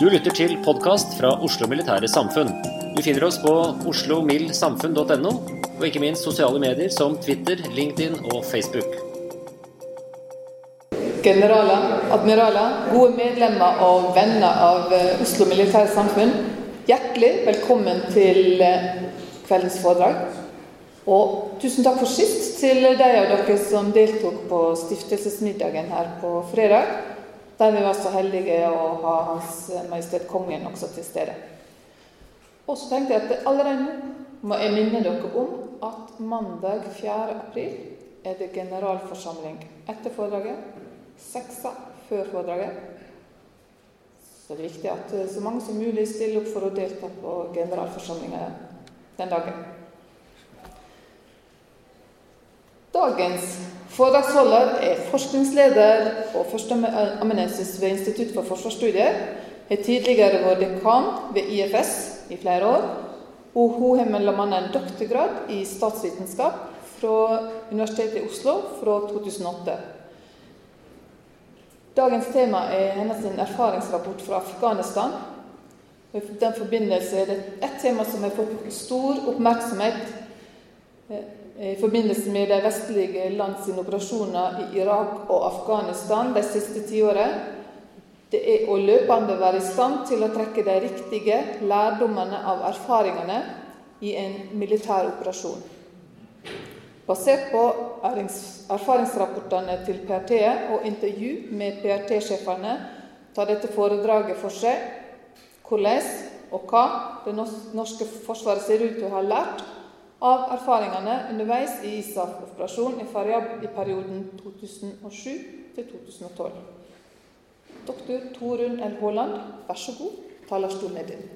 Du lytter til podkast fra Oslo Militære Samfunn. Du finner oss på oslomildsamfunn.no, og ikke minst sosiale medier som Twitter, LinkedIn og Facebook. Generaler, admiraler, gode medlemmer og venner av eh, Oslo Militære Samfunn. Hjertelig velkommen til eh, kveldens foredrag. Og tusen takk for sist til de av dere som deltok på stiftelsesmiddagen her på fredag. Der vi var så heldige å ha Hans Majestet Kongen også til stede. Og så tenkte jeg at allerede nå må jeg minne dere om at mandag 4. april er det generalforsamling etter foredraget. Seksa før foredraget. Så det er viktig at så mange som mulig stiller opp for å delta på generalforsamlinga den dagen. Dagens foredragsholder er forskningsleder og førsteamanuensis ved Institutt for forsvarsstudier. Har tidligere vært dekan ved IFS i flere år. Og hun har bl.a. en doktorgrad i statsvitenskap fra Universitetet i Oslo fra 2008. Dagens tema er hennes erfaringsrapport fra Afghanistan. I den forbindelse er det ett tema som har fått stor oppmerksomhet i forbindelse med de vestlige lands operasjoner i Irak og Afghanistan de siste tiåret, det er å løpende være i stand til å trekke de riktige lærdommene av erfaringene i en militær operasjon. Basert på erfaringsrapportene til PRT og intervju med PRT-sjefene tar dette foredraget for seg hvordan og hva det norske forsvaret ser ut til å ha lært av erfaringene underveis i ISAF-operasjonen i Faryab i perioden 2007 2012. Doktor Torunn L. Haaland, vær så god, talerstolen er din.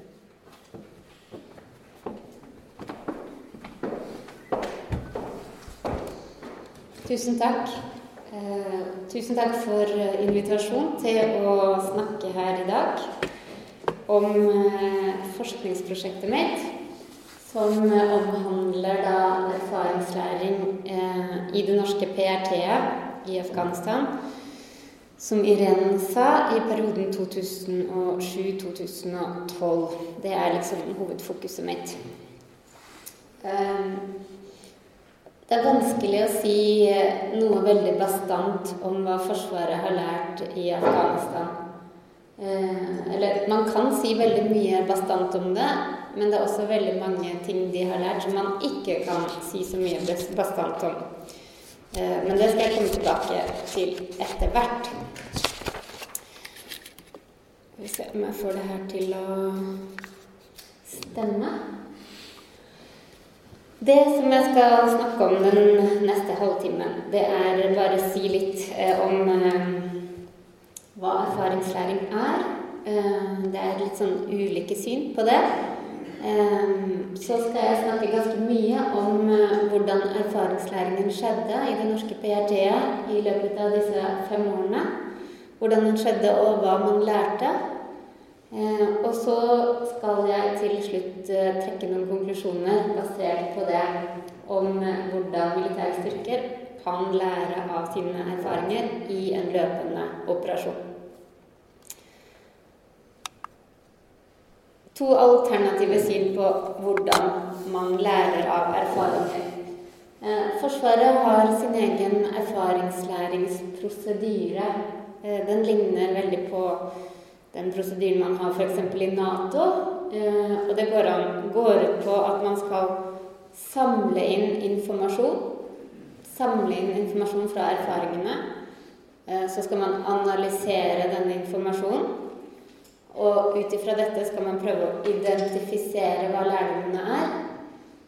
Tusen takk. Eh, tusen takk for invitasjonen til å snakke her i dag om eh, forskningsprosjektet mitt, som omhandler da erfaringslæring eh, i det norske PRT-et i Afghanistan. Som Irene sa, i perioden 2007-2012. Det er liksom hovedfokuset mitt. Um, det er vanskelig å si noe veldig bastant om hva Forsvaret har lært i Afghanistan. Eh, eller man kan si veldig mye bastant om det, men det er også veldig mange ting de har lært som man ikke kan si så mye bastant om. Eh, men det skal jeg komme tilbake til etter hvert. Skal vi se om jeg får det her til å stemme. Det som jeg skal snakke om den neste halvtimen, det er bare å si litt eh, om eh, hva erfaringslæring er. Det er litt sånn ulike syn på det. Ehm, så skal jeg snakke ganske mye om eh, hvordan erfaringslæringen skjedde i det norske PRT-et i løpet av disse fem årene. Hvordan den skjedde, og hva man lærte. Ehm, og så skal jeg til slutt eh, trekke noen konklusjoner basert på det om eh, hvordan militære styrker kan lære av sine erfaringer i en løpende operasjon. To alternative syn på hvordan man lærer av erfaringer. Eh, Forsvaret har sin egen erfaringslæringsprosedyre. Eh, den ligner veldig på den prosedyren man har f.eks. i Nato. Eh, og det går, an, går ut på at man skal samle inn informasjon. Samle inn informasjon fra erfaringene. Så skal man analysere denne informasjonen. Og ut ifra dette skal man prøve å identifisere hva lærdommene er.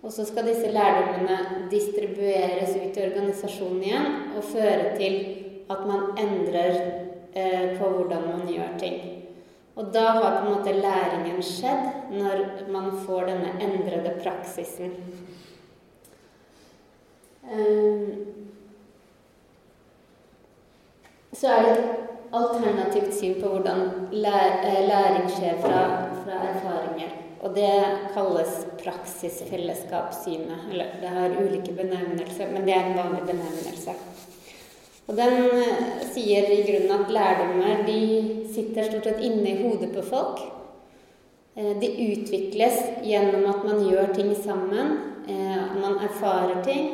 Og så skal disse lærdommene distribueres ut i organisasjonen igjen og føre til at man endrer eh, på hvordan man gjør ting. Og da har på en måte læringen skjedd når man får denne endrede praksisen. Um, så er det alternativt syn på hvordan eh, læring skjer fra, fra erfaringer. Og det kalles praksisfellesskapssynet. Eller det har ulike benevnelser, men det er en vanlig benevnelse. Og den eh, sier i grunnen at lærdommer de sitter stort sett inne i hodet på folk. Eh, de utvikles gjennom at man gjør ting sammen. Man erfarer ting.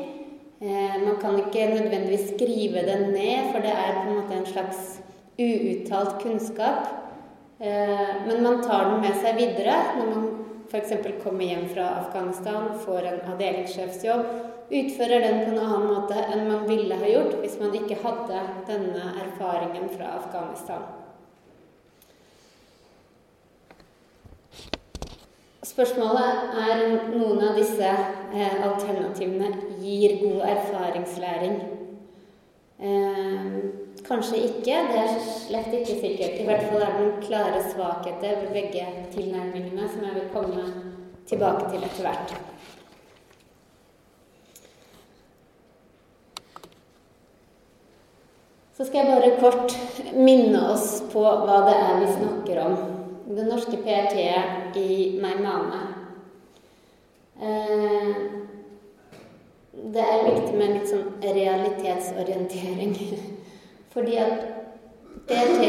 Man kan ikke nødvendigvis skrive det ned, for det er på en måte en slags uuttalt kunnskap. Eh, men man tar den med seg videre når man f.eks. kommer hjem fra Afghanistan, får en avdelingssjefsjobb, utfører den på en annen måte enn man ville ha gjort hvis man ikke hadde denne erfaringen fra Afghanistan. Spørsmålet er om noen av disse eh, alternativene gir god erfaringslæring. Eh, Kanskje ikke, det er slett ikke sikkert. I hvert fall er det noen klare svakheter ved begge tilnærmingene som jeg vil komme tilbake til etter hvert. Så skal jeg bare kort minne oss på hva det er vi snakker om. Det norske PRT i Meimane. Eh, det er viktig med litt sånn realitetsorientering. Fordi at DT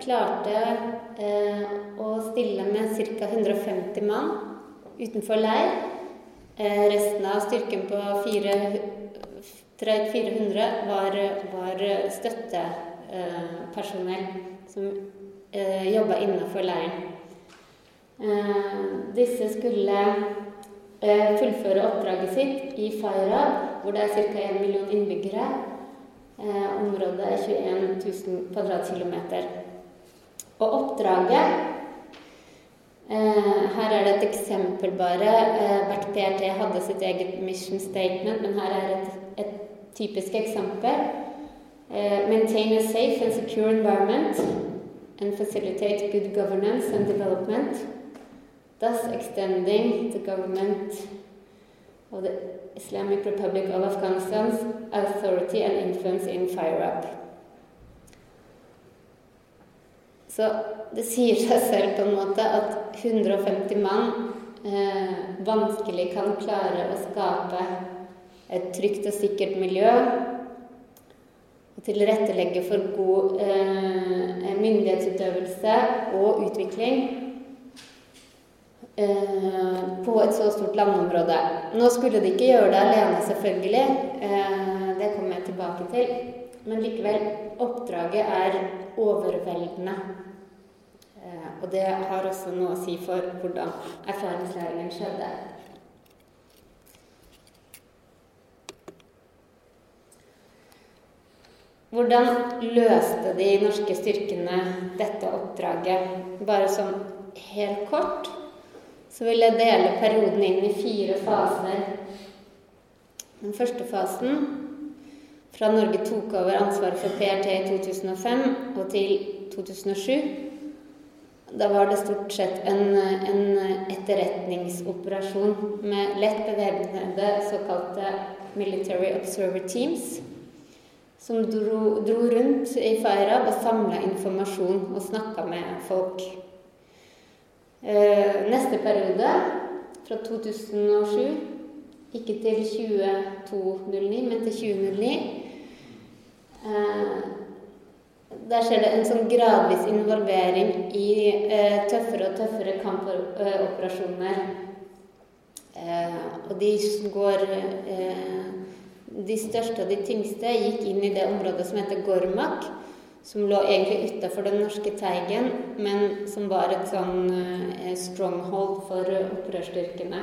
klarte eh, å stille med ca. 150 mann utenfor leir. Eh, resten av styrken på 400 var, var støttepersonell eh, som eh, jobba innenfor leiren. Eh, disse skulle eh, fullføre oppdraget sitt i Fairab, hvor det er ca. 1 million innbyggere. Eh, området er 21 000 kvadratkilometer. Og oppdraget eh, Her er det et eksempel bare. Eh, hvert PRT hadde sitt eget mission statement, men her er et, et typisk eksempel. Eh, maintain a safe and secure environment and facilitate good governance and development, thus extending the government of the Islamic Republic of Afghanistan's authority and influence in fire-up. Så det sier seg selv på en måte at 150 mann eh, vanskelig kan klare å skape et trygt og sikkert miljø og tilrettelegge for god eh, myndighetsutøvelse og utvikling på et så stort landområde. Nå skulle de ikke gjøre det alene, selvfølgelig. Eh, det kommer jeg tilbake til. Men likevel, oppdraget er overveldende. Eh, og det har også noe å si for hvordan erfaringslæringen skjedde. Hvordan løste de norske styrkene dette oppdraget? Bare sånn helt kort så vil jeg dele perioden inn i fire faser. Den første fasen, fra Norge tok over ansvaret for PRT i 2005 og til 2007, da var det stort sett en, en etterretningsoperasjon med lett bevæpnede såkalte Military Observer Teams, som dro, dro rundt i Fairab og samla informasjon og snakka med folk. Eh, neste periode, fra 2007, ikke til 2209, men til 2009 eh, der skjer det en sånn gradvis involvering i eh, tøffere og tøffere kampoperasjoner. Eh, og de går eh, De største og de tyngste gikk inn i det området som heter Gormak, som lå egentlig utafor den norske Teigen, men som var et sånn eh, stronghold for opprørsstyrkene.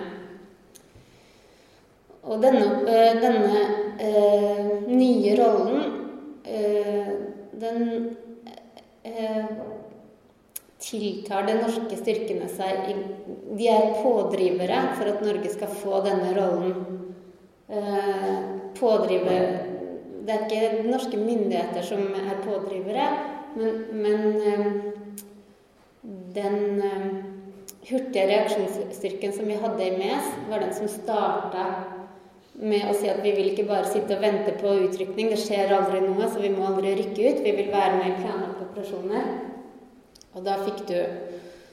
Og denne, eh, denne eh, nye rollen den eh, tiltar de norske styrkene seg De er pådrivere for at Norge skal få denne rollen. Eh, pådrive Det er ikke norske myndigheter som er pådrivere, men, men eh, den eh, hurtige reaksjonsstyrken som vi hadde i MES, var den som starta med å si at vi vil ikke bare sitte og vente på utrykning. Det skjer aldri noe, så vi må aldri rykke ut. Vi vil være med i planlagte operasjoner. Og da fikk du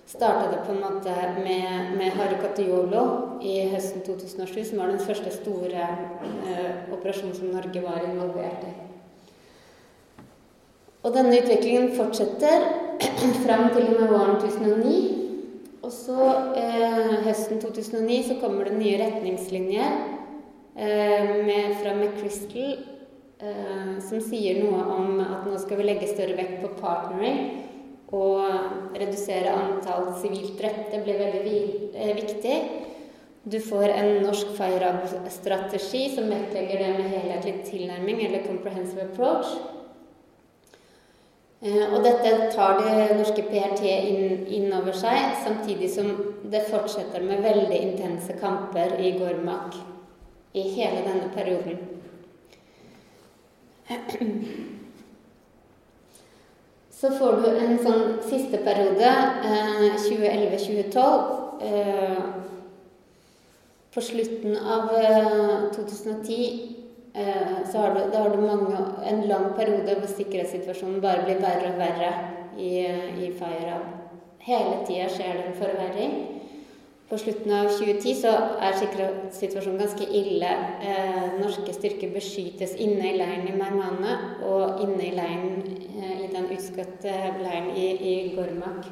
starta det på en måte med, med Harukatuyolo i høsten 2007, som var den første store eh, operasjonen som Norge var involvert i. Og denne utviklingen fortsetter fram til og med våren 2009. Og så eh, høsten 2009 så kommer det nye retningslinjer Eh, fra McChrystal eh, som sier noe om at nå skal vi legge større vekt på partnering og redusere antall sivilt drepte blir veldig eh, viktig. Du får en norsk FIRAB-strategi som vektlegger det med helhetlig tilnærming, eller comprehensive approach. Og dette tar det norske PRT inn, inn, over seg, samtidig som det fortsetter med veldig intense kamper i Gormak i hele denne perioden. Så får du en sånn siste periode, eh, 2011-2012. Eh, på slutten av eh, 2010 eh, så har du, har du mange, en lang periode hvor sikkerhetssituasjonen bare blir verre og verre i, i Fire. Hele tida skjer det en forverring. På slutten av 2010 så er sikkerhetssituasjonen ganske ille. Eh, norske styrker beskytes inne i leiren i Marmane og inne i leiren eh, i den utskutte leiren i, i Gormak.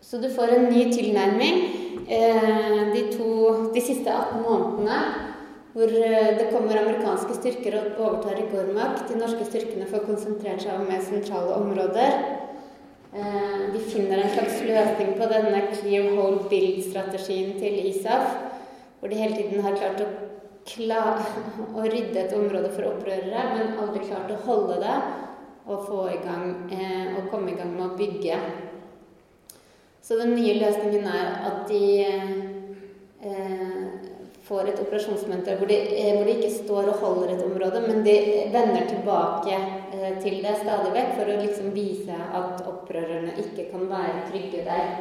Så du får en ny tilnærming eh, de, to, de siste 18 månedene hvor eh, det kommer amerikanske styrker og overtar i Gormak. De norske styrkene får konsentrert seg om mer sentrale områder. Eh, de finner en slags løsning på denne clear hold build-strategien til ISAF, hvor de hele tiden har klart å, klar, å rydde et område for opprørere, men aldri klart å holde det og få i gang eh, og komme i gang med å bygge. Så den nye løsningen er at de eh, får et operasjonsmønster hvor, eh, hvor, de ikke står og holder et område, men de vender tilbake eh, til det stadig vekk for å liksom vise at opprørerne ikke kan være trygge der.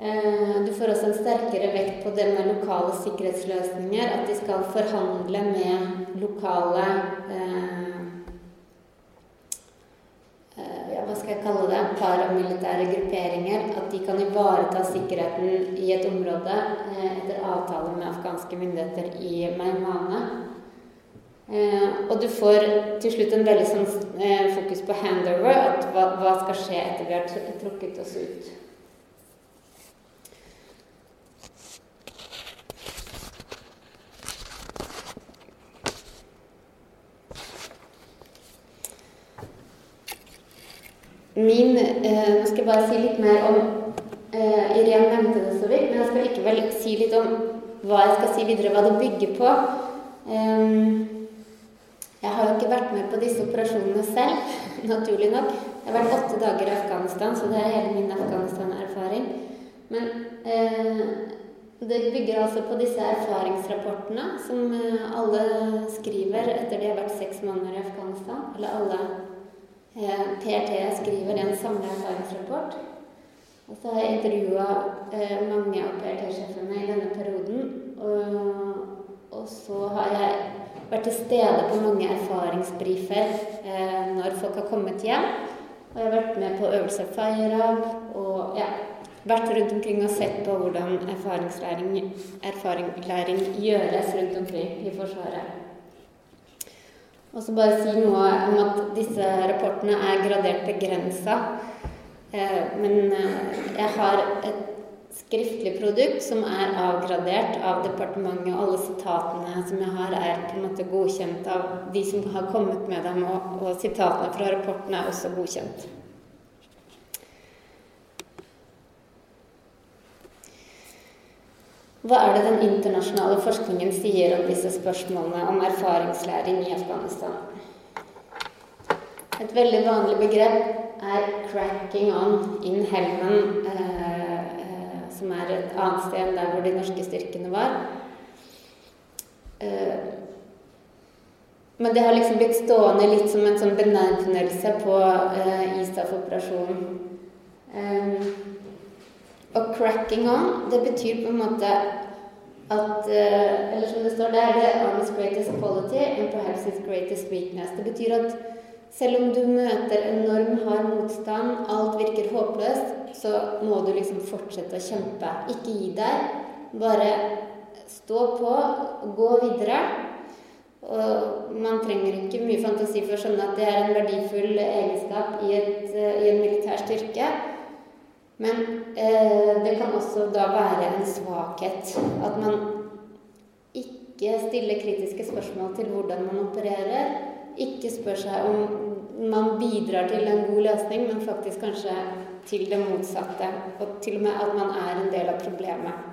Eh, du får også en sterkere vekt på det med lokale sikkerhetsløsninger. At de skal forhandle med lokale eh, hva skal jeg kalle det, paramilitære grupperinger, at de kan ivareta sikkerheten i et område eh, etter avtale med afghanske myndigheter i Maimane. Eh, og du får til slutt en veldig sånn, eh, fokus på handover, at hva, hva skal skje etter vi har trukket oss ut. Min eh, Nå skal jeg bare si litt mer om eh, Irén nevnte det så vidt, men jeg skal likevel si litt om hva jeg skal si videre, hva det bygger på. Um, jeg har jo ikke vært med på disse operasjonene selv, naturlig nok. Jeg har vært åtte dager i Afghanistan, så det er hele min Afghanistan-erfaring. Men eh, det bygger altså på disse erfaringsrapportene som eh, alle skriver etter de har vært seks måneder i Afghanistan. Eller alle PRT skriver en samlet erfaringsrapport. Og så har jeg intervjua eh, mange av PRT-sjefene i denne perioden. Og, og, så har jeg vært til stede på mange erfaringsbrifer eh, når folk har kommet hjem. Og jeg har vært med på øvelse FIRAB og ja, vært rundt omkring og sett på hvordan erfaringslæring, erfaringslæring gjøres rundt omkring i Forsvaret. Og så bare si noe om at disse rapportene er gradert begrensa. Eh, men eh, jeg har et skriftlig produkt som er avgradert av departementet. Alle sitatene som jeg har, er på en måte godkjent av de som har kommet med dem, og sitatene fra rapporten er også godkjent. Hva er det den internasjonale forskningen sier om disse spørsmålene om erfaringslæring i Afghanistan? Et veldig vanlig begrep er 'cracking on in Helmen', eh, eh, som er et annet sted enn der hvor de norske styrkene var. Eh, men det har liksom blitt stående litt som en sånn benevnelse på eh, ISAF-operasjonen. Eh, og 'cracking on', det betyr på en måte at uh, Eller som det står der, det er Army's greatest quality and perhaps its greatest weakness. Det betyr at selv om du møter enorm hard motstand, alt virker håpløst, så må du liksom fortsette å kjempe. Ikke gi deg. Bare stå på, gå videre. Og man trenger ikke mye fantasi for å skjønne at det er en verdifull egenskap i, et, i en militær styrke. Men eh, det kan også da være en svakhet at man ikke stiller kritiske spørsmål til hvordan man opererer. Ikke spør seg om man bidrar til en god løsning, men faktisk kanskje til det motsatte. Og til og med at man er en del av problemet.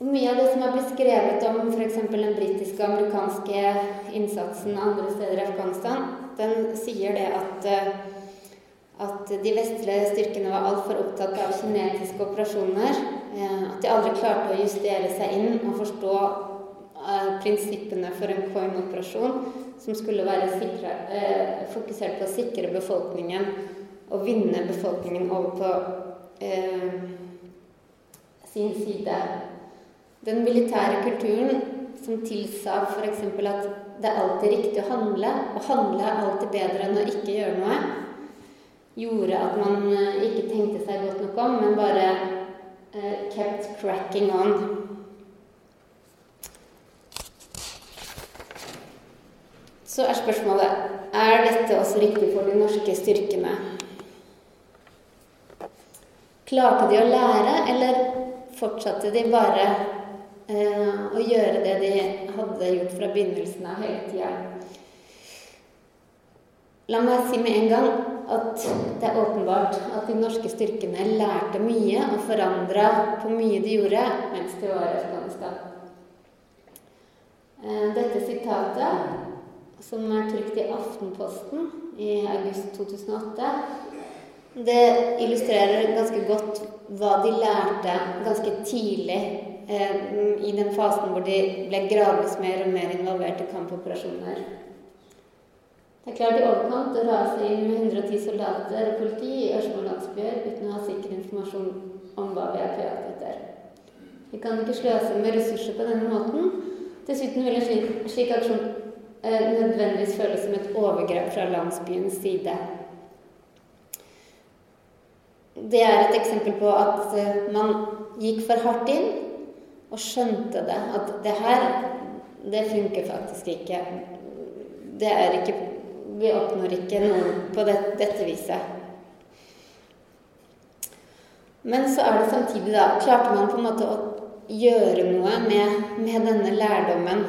Og mye av det som er beskrevet om f.eks. den britiske og amerikanske innsatsen andre steder i Afghanistan, den sier det at eh, at de vestlige styrkene var altfor opptatt av kinetiske operasjoner. Eh, at de aldri klarte å justere seg inn og forstå eh, prinsippene for en coin-operasjon, som skulle være sikre, eh, fokusert på å sikre befolkningen og vinne befolkningen over på eh, sin side. Den militære kulturen som tilsa f.eks. at det er alltid riktig å handle, og handle er alltid bedre enn å ikke gjøre noe gjorde at man eh, ikke tenkte seg godt nok om, men bare uh, kept cracking on. Så er spørsmålet er dette også riktig for de norske styrkene. Klarte de å lære, eller fortsatte de bare uh, å gjøre det de hadde gjort fra begynnelsen av hele tida? La meg si med en gang at det er åpenbart at de norske styrkene lærte mye og forandra på mye de gjorde mens de var i Afghanistan. Eh, dette sitatet, som er trykt i Aftenposten i august 2008, det illustrerer ganske godt hva de lærte ganske tidlig eh, i den fasen hvor de ble gradvis mer og mer involvert i kampoperasjoner. Klart i overkant å rase inn med 110 soldater og politi i Ørsmo landsbyer uten å ha sikker informasjon om hva vi er på jakt etter. Vi kan ikke sløse med ressurser på denne måten. Dessuten vil en slik, slik aksjon eh, nødvendigvis føles som et overgrep fra landsbyens side. Det er et eksempel på at eh, man gikk for hardt inn og skjønte det. At det her, det funker faktisk ikke. Det er ikke vi oppnår ikke noe på det, dette viset. Men så er det samtidig, da Klarte man på en måte å gjøre noe med, med denne lærdommen?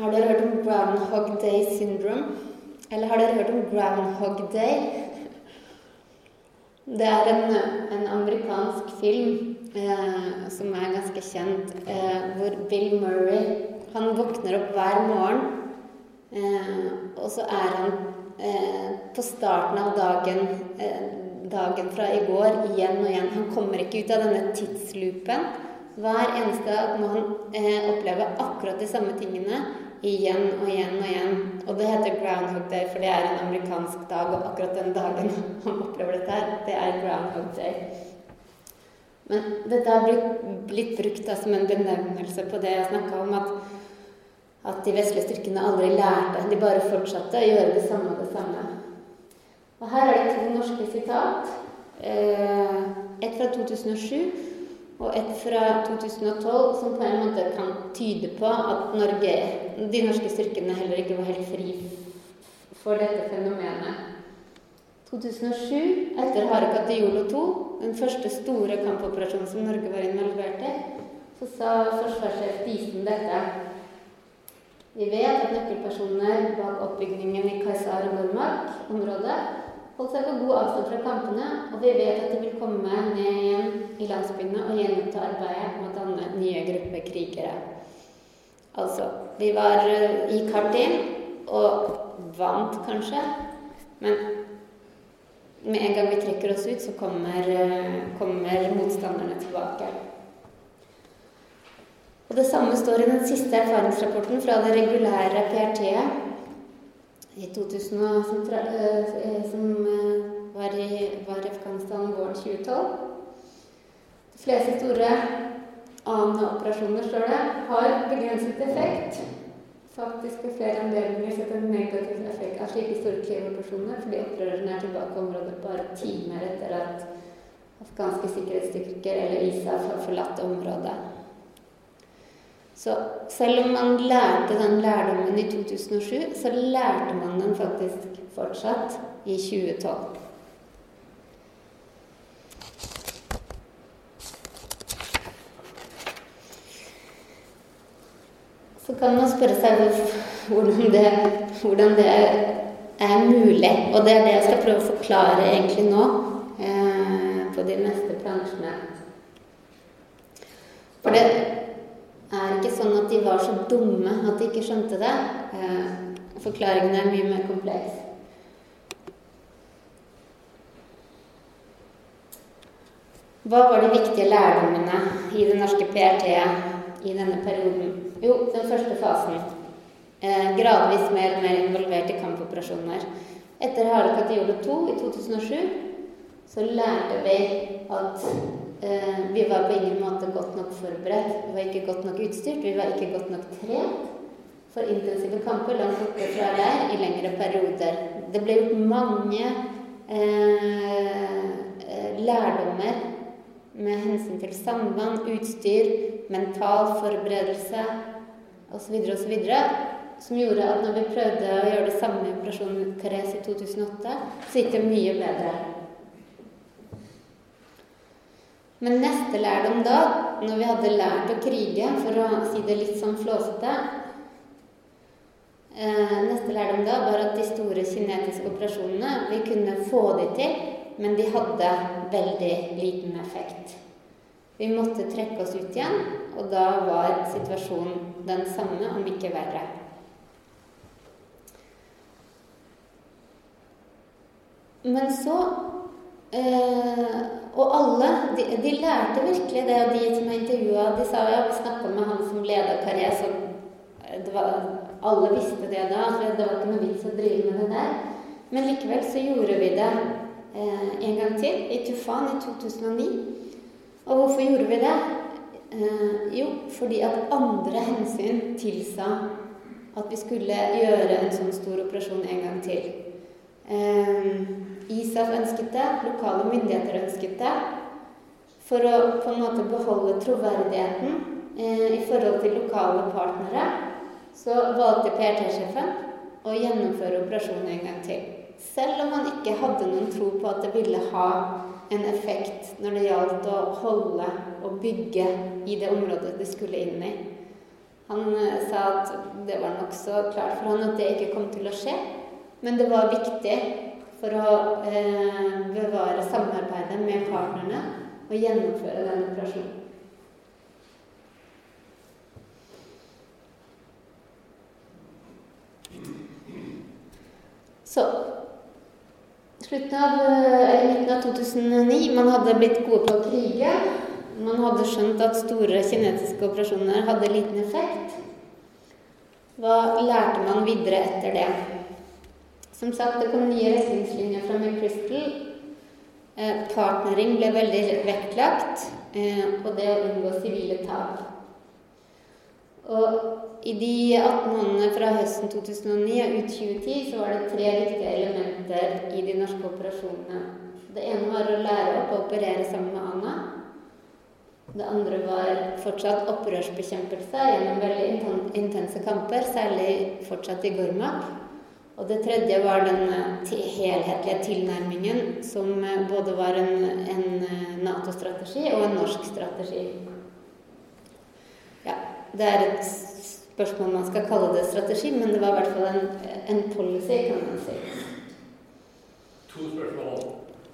Har dere hørt om Groundhog Day syndrome? Eller har dere hørt om Groundhog Day? Det er en, en amerikansk film eh, som er ganske kjent, eh, hvor Bill Murray han våkner opp hver morgen, eh, og så er han eh, på starten av dagen, eh, dagen fra i går igjen og igjen. Han kommer ikke ut av denne tidsloopen Hver eneste dag må han oppleve akkurat de samme tingene igjen og igjen og igjen. Og det heter Groundhog Day, for det er en amerikansk dag, og akkurat den dagen han opplever dette her, det er Groundhog Day. Men dette har blitt, blitt brukt da, som en benevnelse på det jeg snakka om, at, at de vestlige styrkene aldri lærte. De bare fortsatte å gjøre det samme og det samme. Og her er det to norske sitat. Eh, et fra 2007 og et fra 2012 som på en måte kan tyde på at Norge, de norske styrkene heller ikke var helt fri for dette fenomenet. 2007, etter Harekate Jolo 2, den første store kampoperasjonen som Norge var involvert i, så sa forsvarssjef Disen dette. Vi vet at nøkkelpersoner bak oppbyggingen i Kaisar og Normark-området holdt seg på god avstand fra kampene, og vi vet at de vil komme ned igjen i landsbyene og gjenoppta arbeidet med å danne nye grupper krigere. Altså Vi var, i gikk og vant, kanskje, men med en gang vi trekker oss ut, så kommer, eh, kommer motstanderne tilbake. Og Det samme står i den siste erfaringsrapporten fra det regulære PRT-et i 2000, som, eh, som eh, var, i, var i Afghanistan våren 2012. De fleste store ANA-operasjoner, står det, har begrenset effekt. Faktisk har flere anledninger sett en negativ effekt av slike store klimaoperasjoner fordi opprørerne er tilbake i området bare timer etter at afghanske sikkerhetsstyrker eller ISAF har forlatt området. Så selv om man lærte den lærdommen i 2007, så lærte man den faktisk fortsatt i 2012. Så kan man spørre seg hvordan det, hvordan det er mulig. Og det er det jeg skal prøve å forklare egentlig nå eh, på de neste plansjene. For det er ikke sånn at de var så dumme at de ikke skjønte det. Forklaringene forklaringen er mye mer kompleks. Hva var de viktige lærdommene i det norske PRT-et i denne perioden? Jo, den første fasen. Eh, gradvis mer og mer involvert i kampoperasjoner. Etter Harde Katiole 2 i 2007 så lærte vi at Eh, vi var på ingen måte godt nok forberedt. Vi var ikke godt nok utstyrt. Vi var ikke godt nok trent for intensive kamper langt borte fra leir i lengre perioder. Det ble gjort mange eh, eh lærdommer med hensyn til samband, utstyr, mental forberedelse osv. osv. Som gjorde at når vi prøvde å gjøre det samme i Operasjon Therese i 2008, så gikk det mye bedre. Men neste lærdom da, når vi hadde lært å krige, for å si det litt sånn flåsete eh, Neste lærdom da var at de store kinetiske operasjonene Vi kunne få de til, men de hadde veldig liten effekt. Vi måtte trekke oss ut igjen, og da var situasjonen den samme, om ikke verre. Men så eh, og alle, de, de, lærte virkelig det, og de som jeg intervjua, de sa ja, vi snakka med han som leda Carré, så var, alle visste det da, så det var ikke noe vits å drive med det der. Men likevel så gjorde vi det eh, en gang til, i Tufan i 2009. Og hvorfor gjorde vi det? Eh, jo, fordi at andre hensyn tilsa at vi skulle gjøre en sånn stor operasjon en gang til. Eh, ISAF ønsket det, lokale myndigheter ønsket det. For å på en måte beholde troverdigheten eh, i forhold til lokale partnere, så valgte PRT-sjefen å gjennomføre operasjonen en gang til. Selv om han ikke hadde noen tro på at det ville ha en effekt når det gjaldt å holde og bygge i det området det skulle inn i. Han eh, sa at det var nokså klart for han at det ikke kom til å skje, men det var viktig for å eh, bevare samarbeidet med partnerne og gjennomføre den operasjonen. Så slutten av, eller midten av 2009 Man hadde blitt gode på å krige. man hadde skjønt at store kinesiske operasjoner hadde liten effekt. Hva lærte man videre etter det? Som sagt, det kom nye retningslinjer fra McChrystal. Eh, partnering ble veldig vektlagt, eh, og det å unngå sivile tap. Og i de 18 månedene fra høsten 2009 og ut 2010 så var det tre viktige elementer i de norske operasjonene. Det ene var å lære opp å operere sammen med Anna. Det andre var fortsatt opprørsbekjempelse gjennom veldig intense kamper, særlig fortsatt i Gormak. Og det tredje var den helhetlige tilnærmingen, som både var en, en Nato-strategi og en norsk strategi. Ja, det er et spørsmål om man skal kalle det strategi, men det var i hvert fall en, en policy, kan man si. To spørsmål.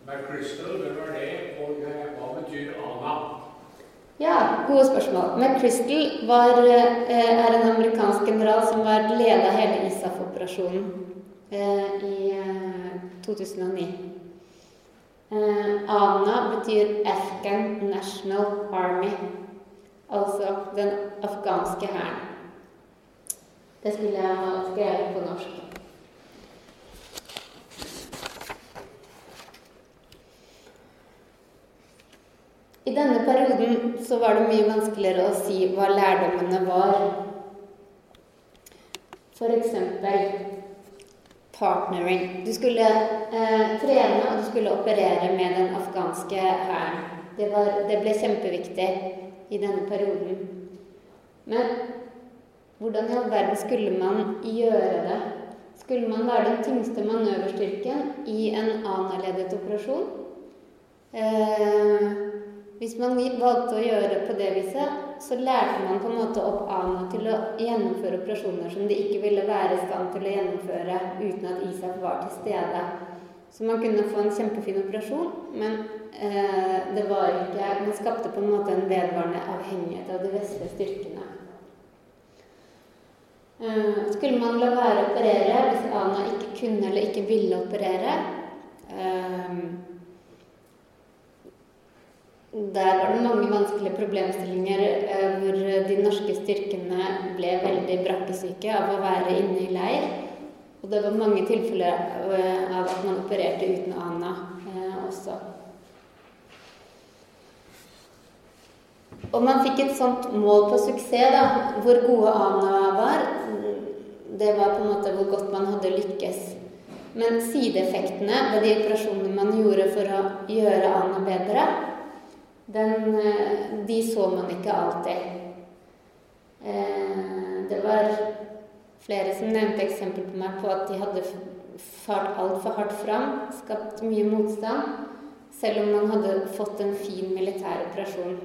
McChrystal, hvem var det, og hva betyr ANA? Ja, gode spørsmål. McChrystal var, eh, er en amerikansk general som var leda hele ISAF-operasjonen eh, i eh, 2009. Eh, ANA betyr Afghan National Army, altså den afghanske hæren. Det skulle jeg ha skrevet på norsk. I denne perioden så var det mye vanskeligere å si hva lærdommene var. F.eks. partnering. Du skulle eh, trene og du skulle operere med den afghanske hæren. Det, det, ble kjempeviktig i denne perioden. Men hvordan i all verden skulle man gjøre det? Skulle man være den tyngste manøverstyrken i en ANA-ledet operasjon? Eh, hvis man valgte å gjøre det på det viset, så lærte man på en måte opp ANA til å gjennomføre operasjoner som de ikke ville være i stand til å gjennomføre uten at Isak var til stede. Så man kunne få en kjempefin operasjon, men eh, det var ikke Man skapte på en måte en vedvarende avhengighet av de vestlige styrkene. Eh, skulle man la være å operere hvis ANA ikke kunne eller ikke ville operere? Eh, der var det mange vanskelige problemstillinger eh, hvor de norske styrkene ble veldig brakkesyke av å være inne i leir. Og det var mange tilfeller eh, av at man opererte uten ANA eh, også. Og man fikk et sånt mål på suksess, da, hvor gode ANA var. Det var på en måte hvor godt man hadde lykkes. Men sideeffektene ved de operasjonene man gjorde for å gjøre ANA bedre, den, eh, de så man ikke alltid. Eh, det var flere som nevnte eksempel på meg på at de hadde fart altfor hardt fram, skapt mye motstand, selv om man hadde fått en fin militær operasjon.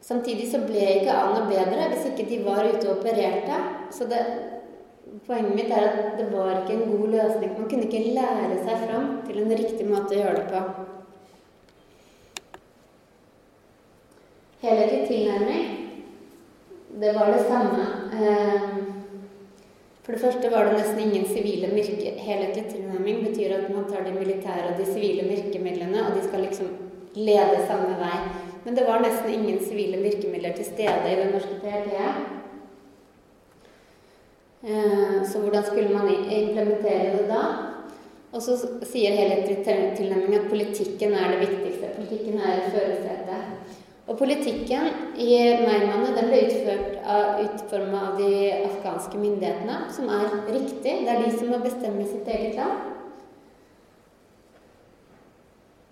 Samtidig så ble ikke ANA bedre hvis ikke de var ute og opererte. Så det, poenget mitt er at det var ikke en god løsning. Man kunne ikke lære seg fram til en riktig måte å gjøre det på. Helhetlig tilnærming, det var det samme. Ehm, for det første var det nesten ingen sivile virke... Helhetlig tilnærming betyr at man tar de militære og de sivile virkemidlene, og de skal liksom lede samme vei. Men det var nesten ingen sivile virkemidler til stede i det norske PRT. Ehm, så hvordan skulle man implementere det da? Og så sier helhetlig tilnærming at politikken er det viktigste. Politikken er førersetet. Og politikken i Meymaneh den ble utført av, utforma av de afghanske myndighetene, som er riktig. Det er de som må bestemme sitt eget land.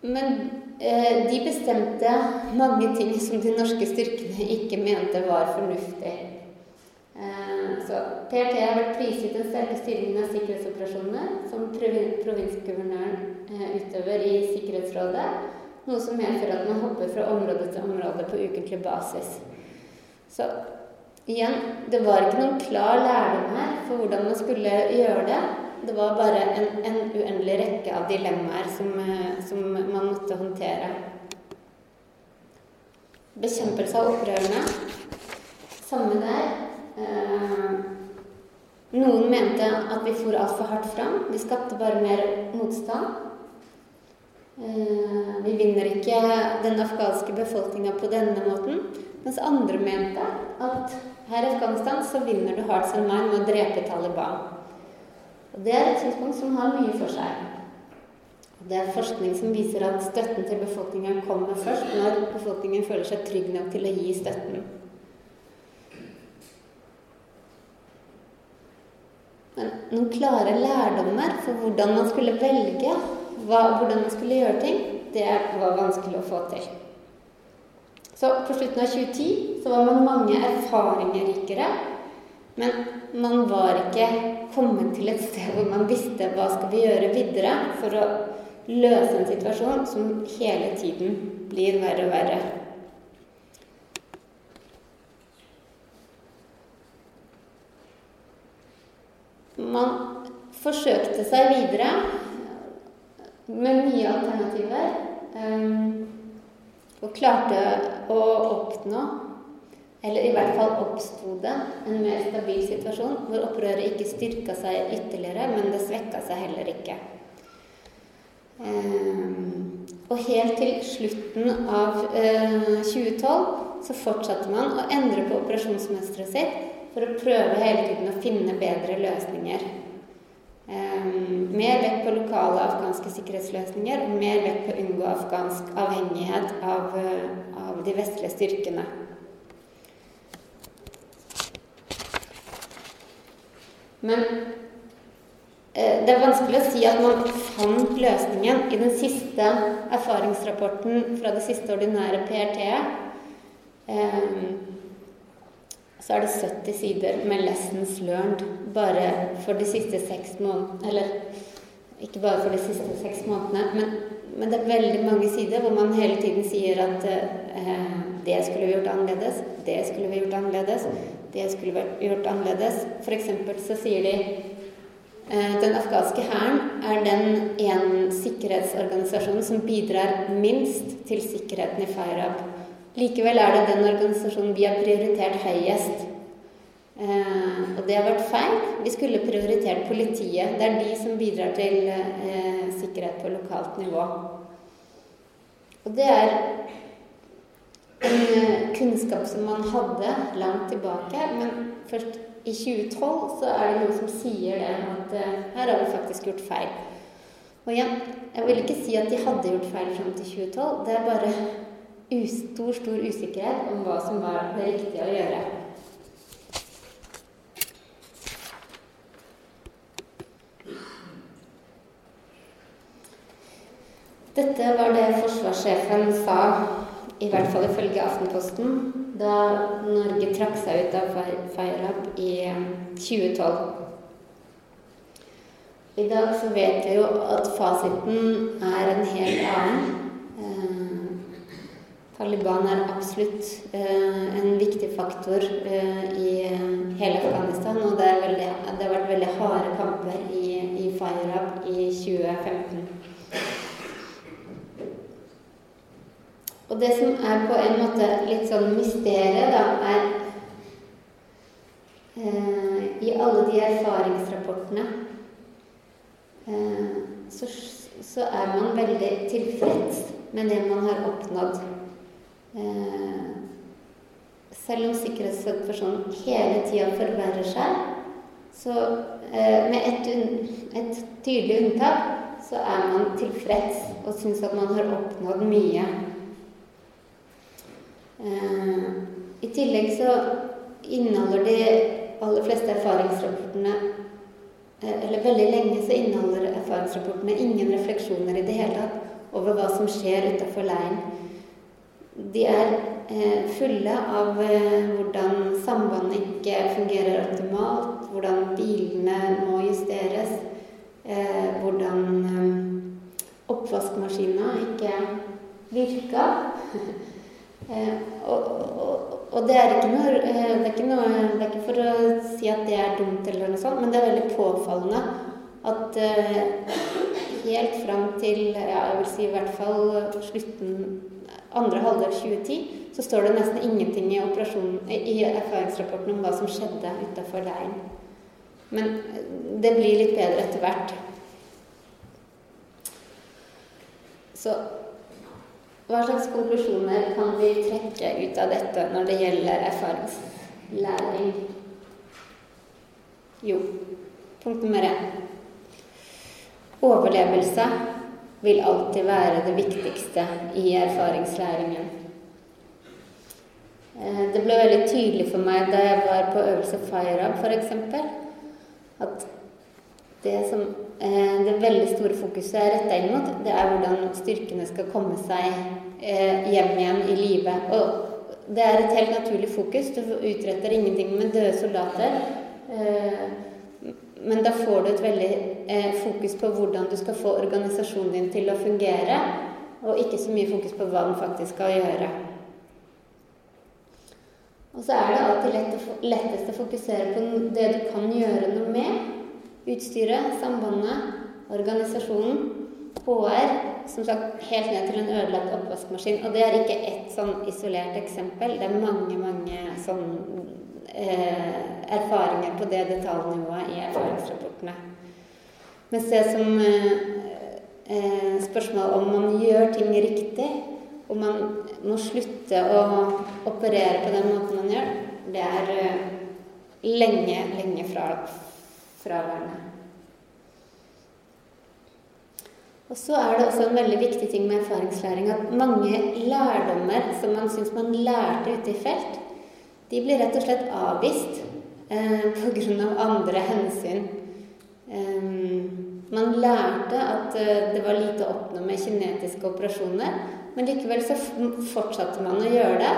Men eh, de bestemte mange ting som de norske styrkene ikke mente var fornuftig. Eh, så PRT har vært prisgitt den sterke styringen av sikkerhetsoperasjonene som provinsguvernøren eh, utøver i Sikkerhetsrådet noe som medfører at man hopper fra område til område på ukentlig basis. Så igjen, det var ikke noen klar lærdom her for hvordan man skulle gjøre det. Det var bare en, en uendelig rekke av dilemmaer som, eh, som man måtte håndtere. Bekjempelse av opprørerne. Samme der. Eh, noen mente at vi for altfor hardt fram. Vi skapte bare mer motstand. Eh, vi vinner ikke den afghanske befolkninga på denne måten, mens andre mente at her i Afghanistan så vinner du Hearts and Mind med å drepe Taliban. Og Det er et synspunkt som har mye for seg. Det er forskning som viser at støtten til befolkningen kommer først når befolkningen føler seg trygg nok til å gi støtten. Men noen klare lærdommer for hvordan man skulle velge, hva, hvordan man skulle gjøre ting, det var vanskelig å få til. Så på slutten av 2010 så var man mange erfaringer rikere, men man var ikke kommet til et sted hvor man visste hva skal vi gjøre videre for å løse en situasjon som hele tiden blir verre og verre. Man forsøkte seg videre med nye alternativer. Um, og klarte å oppnå, eller i hvert fall oppsto det, en mer stabil situasjon hvor opprøret ikke styrka seg ytterligere, men det svekka seg heller ikke. Um, og helt til slutten av uh, 2012 så fortsatte man å endre på operasjonsmønsteret sitt for å prøve hele tiden å finne bedre løsninger. Mer vekt på lokale afghanske sikkerhetsløsninger og mer vekt på å unngå afghansk avhengighet av, uh, av de vestlige styrkene. Men uh, det er vanskelig å si at man fant løsningen i den siste erfaringsrapporten fra det siste ordinære PRT-et. Så er det 70 sider med 'lessons learned' bare for de siste seks månedene. Eller ikke bare for de siste seks månedene, men, men, det er veldig mange sider hvor man hele tiden sier at eh, det skulle vi gjort annerledes, det skulle vi gjort annerledes, det skulle vi gjort annerledes. F.eks. så sier de eh, den afghanske hæren er den en sikkerhetsorganisasjonen som bidrar minst til sikkerheten i Fairab. Likevel er det den organisasjonen vi har prioritert høyest. Eh, og det har vært feil. Vi skulle prioritert politiet. Det er de som bidrar til eh, sikkerhet på lokalt nivå. Og det er en eh, kunnskap som man hadde langt tilbake, men først i 2012 så er det noen som sier det, at eh, her har vi faktisk gjort feil. Og igjen, jeg vil ikke si at de hadde gjort feil fram til 2012. Det er bare stor, stor usikkerhet om hva som var det riktige å gjøre. Dette var det forsvarssjefen sa, i hvert fall ifølge Aftenposten, da Norge trakk seg ut av Feirab i 2012. I dag så vet vi jo at fasiten er en helt annen. Taliban er absolutt eh, en viktig faktor eh, i eh, hele Afghanistan. Og det, veldig, det, har vært veldig harde kamper i, i Fairab i 2015. Og det som er på en måte litt sånn mysteriet, da, er I alle de erfaringsrapportene så, så er man veldig tilfreds med det man har oppnådd. Eh, selv om sikkerhetssituasjonen hele tida forverrer seg, så eh, med et, et, tydelig unntak, så er man tilfreds og syns at man har oppnådd mye. Eh, I tillegg så inneholder de aller fleste erfaringsrapportene eller veldig lenge så inneholder erfaringsrapportene ingen refleksjoner i det hele tatt over hva som skjer utafor leiren. De er eh, fulle av eh, hvordan sambandet ikke fungerer optimalt, hvordan bilene må justeres, eh, hvordan oppvaskmaskina ikke virka. og, og, og, det er noe det er noe, det er ikke for å si at det er dumt, eller noe sånt, men det er veldig påfallende at helt fram til ja, jeg vil si i hvert fall slutten andre halvdel 2010 så står det nesten ingenting i, i erfaringsrapporten om hva som skjedde utafor leiren. Men eh, det blir litt bedre etter hvert. Så hva slags konklusjoner kan vi trekke ut av dette når det gjelder erfaringslæring? Jo, punkt nummer én. Overlevelse vil alltid være det viktigste i erfaringslæringen. Eh, det ble veldig tydelig for meg da jeg var på øvelse FIRE f.eks. at det som eh, det veldig store fokuset er retta inn mot, det er hvordan styrkene skal komme seg eh, hjem igjen i live. Og det er et helt naturlig fokus. Du utretter ingenting med døde soldater. Men da får du et veldig fokus på hvordan du skal få organisasjonen din til å fungere, og ikke så mye fokus på hva den faktisk skal gjøre. Og så er det alltid lettest å fokusere på det du kan gjøre noe med. Utstyret, sambandet, organisasjonen. HR, som sagt helt ned til en ødelagt oppvaskmaskin. Og det er ikke ett sånn isolert eksempel. Det er mange, mange sånn eh, erfaringer på det detaljnivået i erfaringsrapportene. Mens det som eh, eh, spørsmål om man gjør ting riktig, om man må slutte å operere på den måten man gjør, det er eh, lenge, lenge fra, fraværende. Og så er det også en veldig viktig ting med erfaringslæring at mange lærdommer som man syns man lærte ute i felt, de blir rett og slett avvist eh, pga. andre hensyn. Eh, man lærte at eh, det var lite å oppnå med kinetiske operasjoner, men likevel så fortsatte man å gjøre det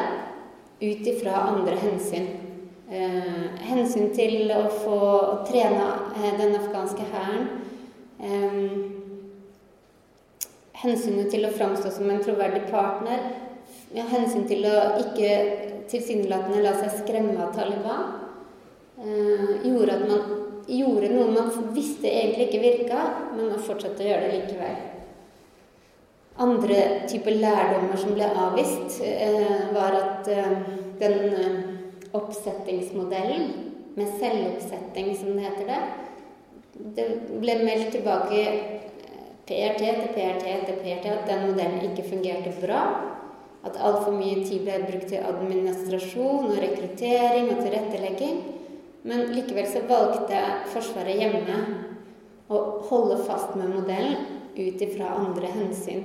ut ifra andre hensyn. Eh, hensyn til å få trene eh, den afghanske hæren. Eh, hensynet til å framstå som en troverdig partner. Ja, hensyn til å ikke tilsynelatende la seg skremme av Taliban. Eh, gjorde man gjorde noe man visste egentlig ikke virka, men man fortsatte å gjøre det likevel. Andre typer lærdommer som ble avvist, eh, var at eh, den oppsettingsmodellen, med selvoppsetting som det heter det, det ble meldt tilbake PRT etter PRT etter PRT at den modellen ikke fungerte bra. At altfor mye tid ble brukt til administrasjon og rekruttering og tilrettelegging. Men likevel så valgte Forsvaret hjemme å holde fast med modellen ut ifra andre hensyn.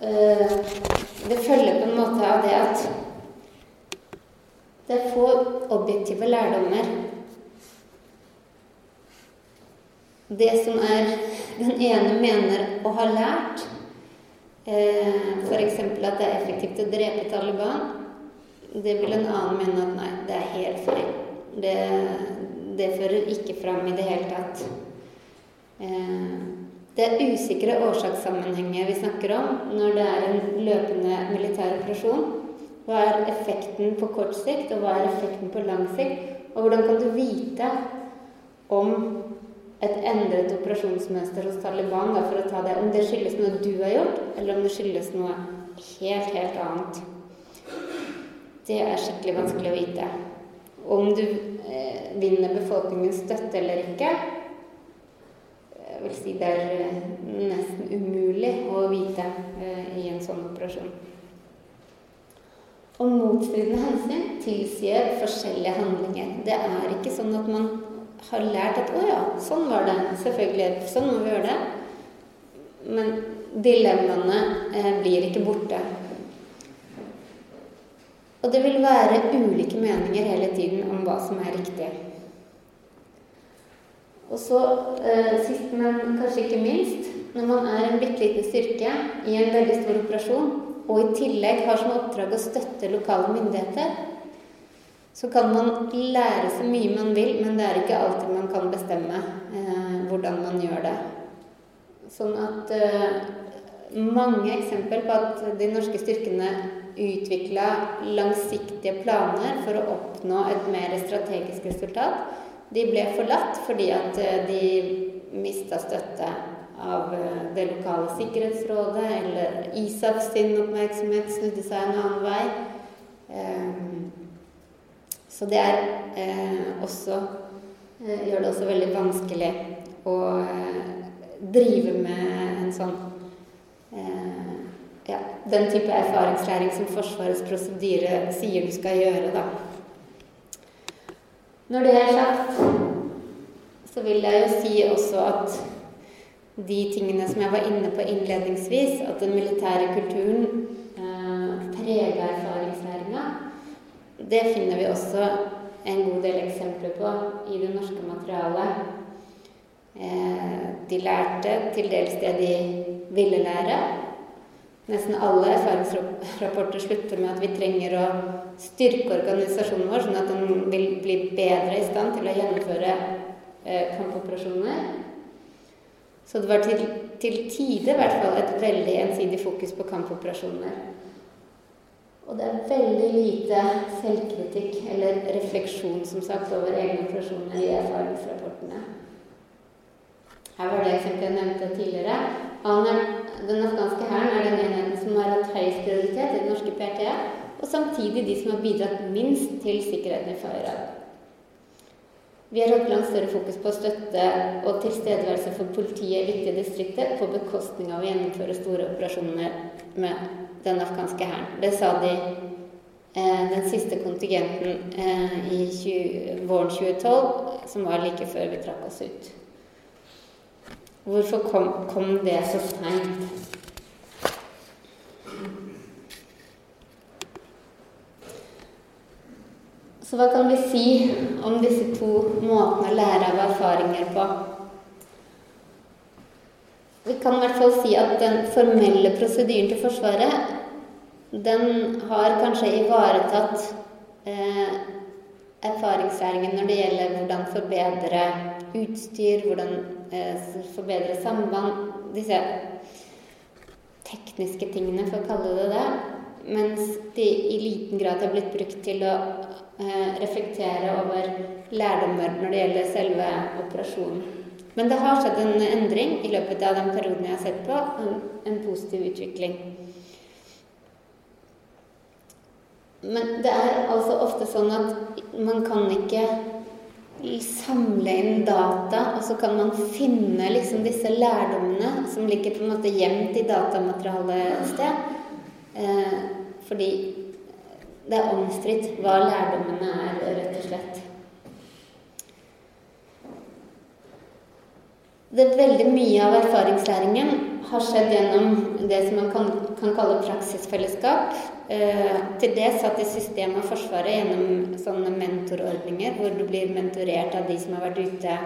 det følger på en måte av det at det er få objektive lærdommer. Det som er den ene mener å ha lært, eh, f.eks. at det er effektivt å drepe Taliban, det vil en annen mene at nei, det er helt feil. Det, det fører ikke fram i det hele tatt. Eh, det usikre årsakssammenhenger vi snakker om når det er en løpende militær operasjon. Hva er effekten på kort sikt, og hva er effekten på lang sikt? Og hvordan kan du vite om et endret operasjonsmønster hos Taliban, da, for å ta det, om det skyldes noe du har gjort, eller om det skyldes noe helt, helt annet? Det er skikkelig vanskelig å vite. Om du eh, vinner befolkningens støtte eller ikke, jeg vil si det er eh, nesten umulig å vite eh, i en sånn operasjon. Og motstridende hensyn tilsier forskjellige handlinger. Det er ikke sånn at man har lært at 'Å ja, sånn var det. Selvfølgelig. Sånn må vi gjøre det.' Men dilemmaene eh, blir ikke borte. Og det vil være ulike meninger hele tiden om hva som er riktig. Og så eh, sist, men kanskje ikke minst, når man er en bitte liten styrke i en veldig stor operasjon, og i tillegg har som oppdrag å støtte lokale myndigheter, så kan man lære så mye man vil, men det er ikke alltid man kan bestemme eh, hvordan man gjør det. Sånn at eh, mange eksempler på at de norske styrkene utvikla langsiktige planer for å oppnå et mer strategisk resultat, de ble forlatt fordi at eh, de mista støtte av eh, det lokale sikkerhetsrådet, eller ISAF sin oppmerksomhet snudde seg en annen vei. Um, så det er eh, også gjør det også veldig vanskelig å drive med en sånn ja, den type erfaringslæring som Forsvarets prosedyre sier du skal gjøre, da. Når det er sagt, så vil jeg jo si også at de tingene som jeg var inne på innledningsvis, at den militære kulturen eh, preger erfaringslæringa, det finner vi også en god del eksempler på i det norske materialet. Eh, de lærte til dels det de ville lære. Nesten alle erfaringsrapporter slutter med at vi trenger å styrke organisasjonen vår, sånn at den vil bli bedre i stand til å gjennomføre eh, kampoperasjoner. Så det var til, til tide i hvert fall et veldig ensidig fokus på kampoperasjoner. Og det er veldig lite selvkritikk eller refleksjon som sagt, over egne operasjoner i erfaringsrapportene. Her var det eksempelet jeg nevnte tidligere. Den afghanske hæren er den enheten som har hatt høyest prioritet i den norske PRT, og samtidig de som har bidratt minst til sikkerheten i Fairad. Vi har hatt langt større fokus på støtte og tilstedeværelse for politiet i viktige distrikter på bekostning av å gjennomføre store operasjoner med den afghanske hæren. Det sa de eh, den siste kontingenten eh, i 20, våren 2012, som var like før vi trakk oss ut. Hvorfor kom, kom det så seint? Så hva kan vi si om disse to måtene å lære av erfaringer på? Vi kan i hvert fall si at den formelle prosedyren til Forsvaret, den har kanskje ivaretatt eh, erfaringslæringen når det gjelder hvordan forbedre utstyr, hvordan eh, forbedre samband Disse tekniske tingene, for å kalle det det. Mens de i liten grad har blitt brukt til å eh, reflektere over lærdommer når det gjelder selve operasjonen. Men det har skjedd en endring i løpet av den perioden jeg har sett på. En, positiv utvikling. Men det er altså ofte sånn at man kan ikke samle inn data, og så kan man finne liksom disse lærdommene som ligger på en måte gjemt i datamaterialet et sted. Eh, fordi det er omstridt hva lærdommene er, rett og slett. det veldig mye av erfaringslæringen har skjedd gjennom det som man kan, kan kalle praksisfellesskap. Eh, til det satt i systemet av Forsvaret gjennom sånne mentorordninger, hvor du blir mentorert av de som har vært ute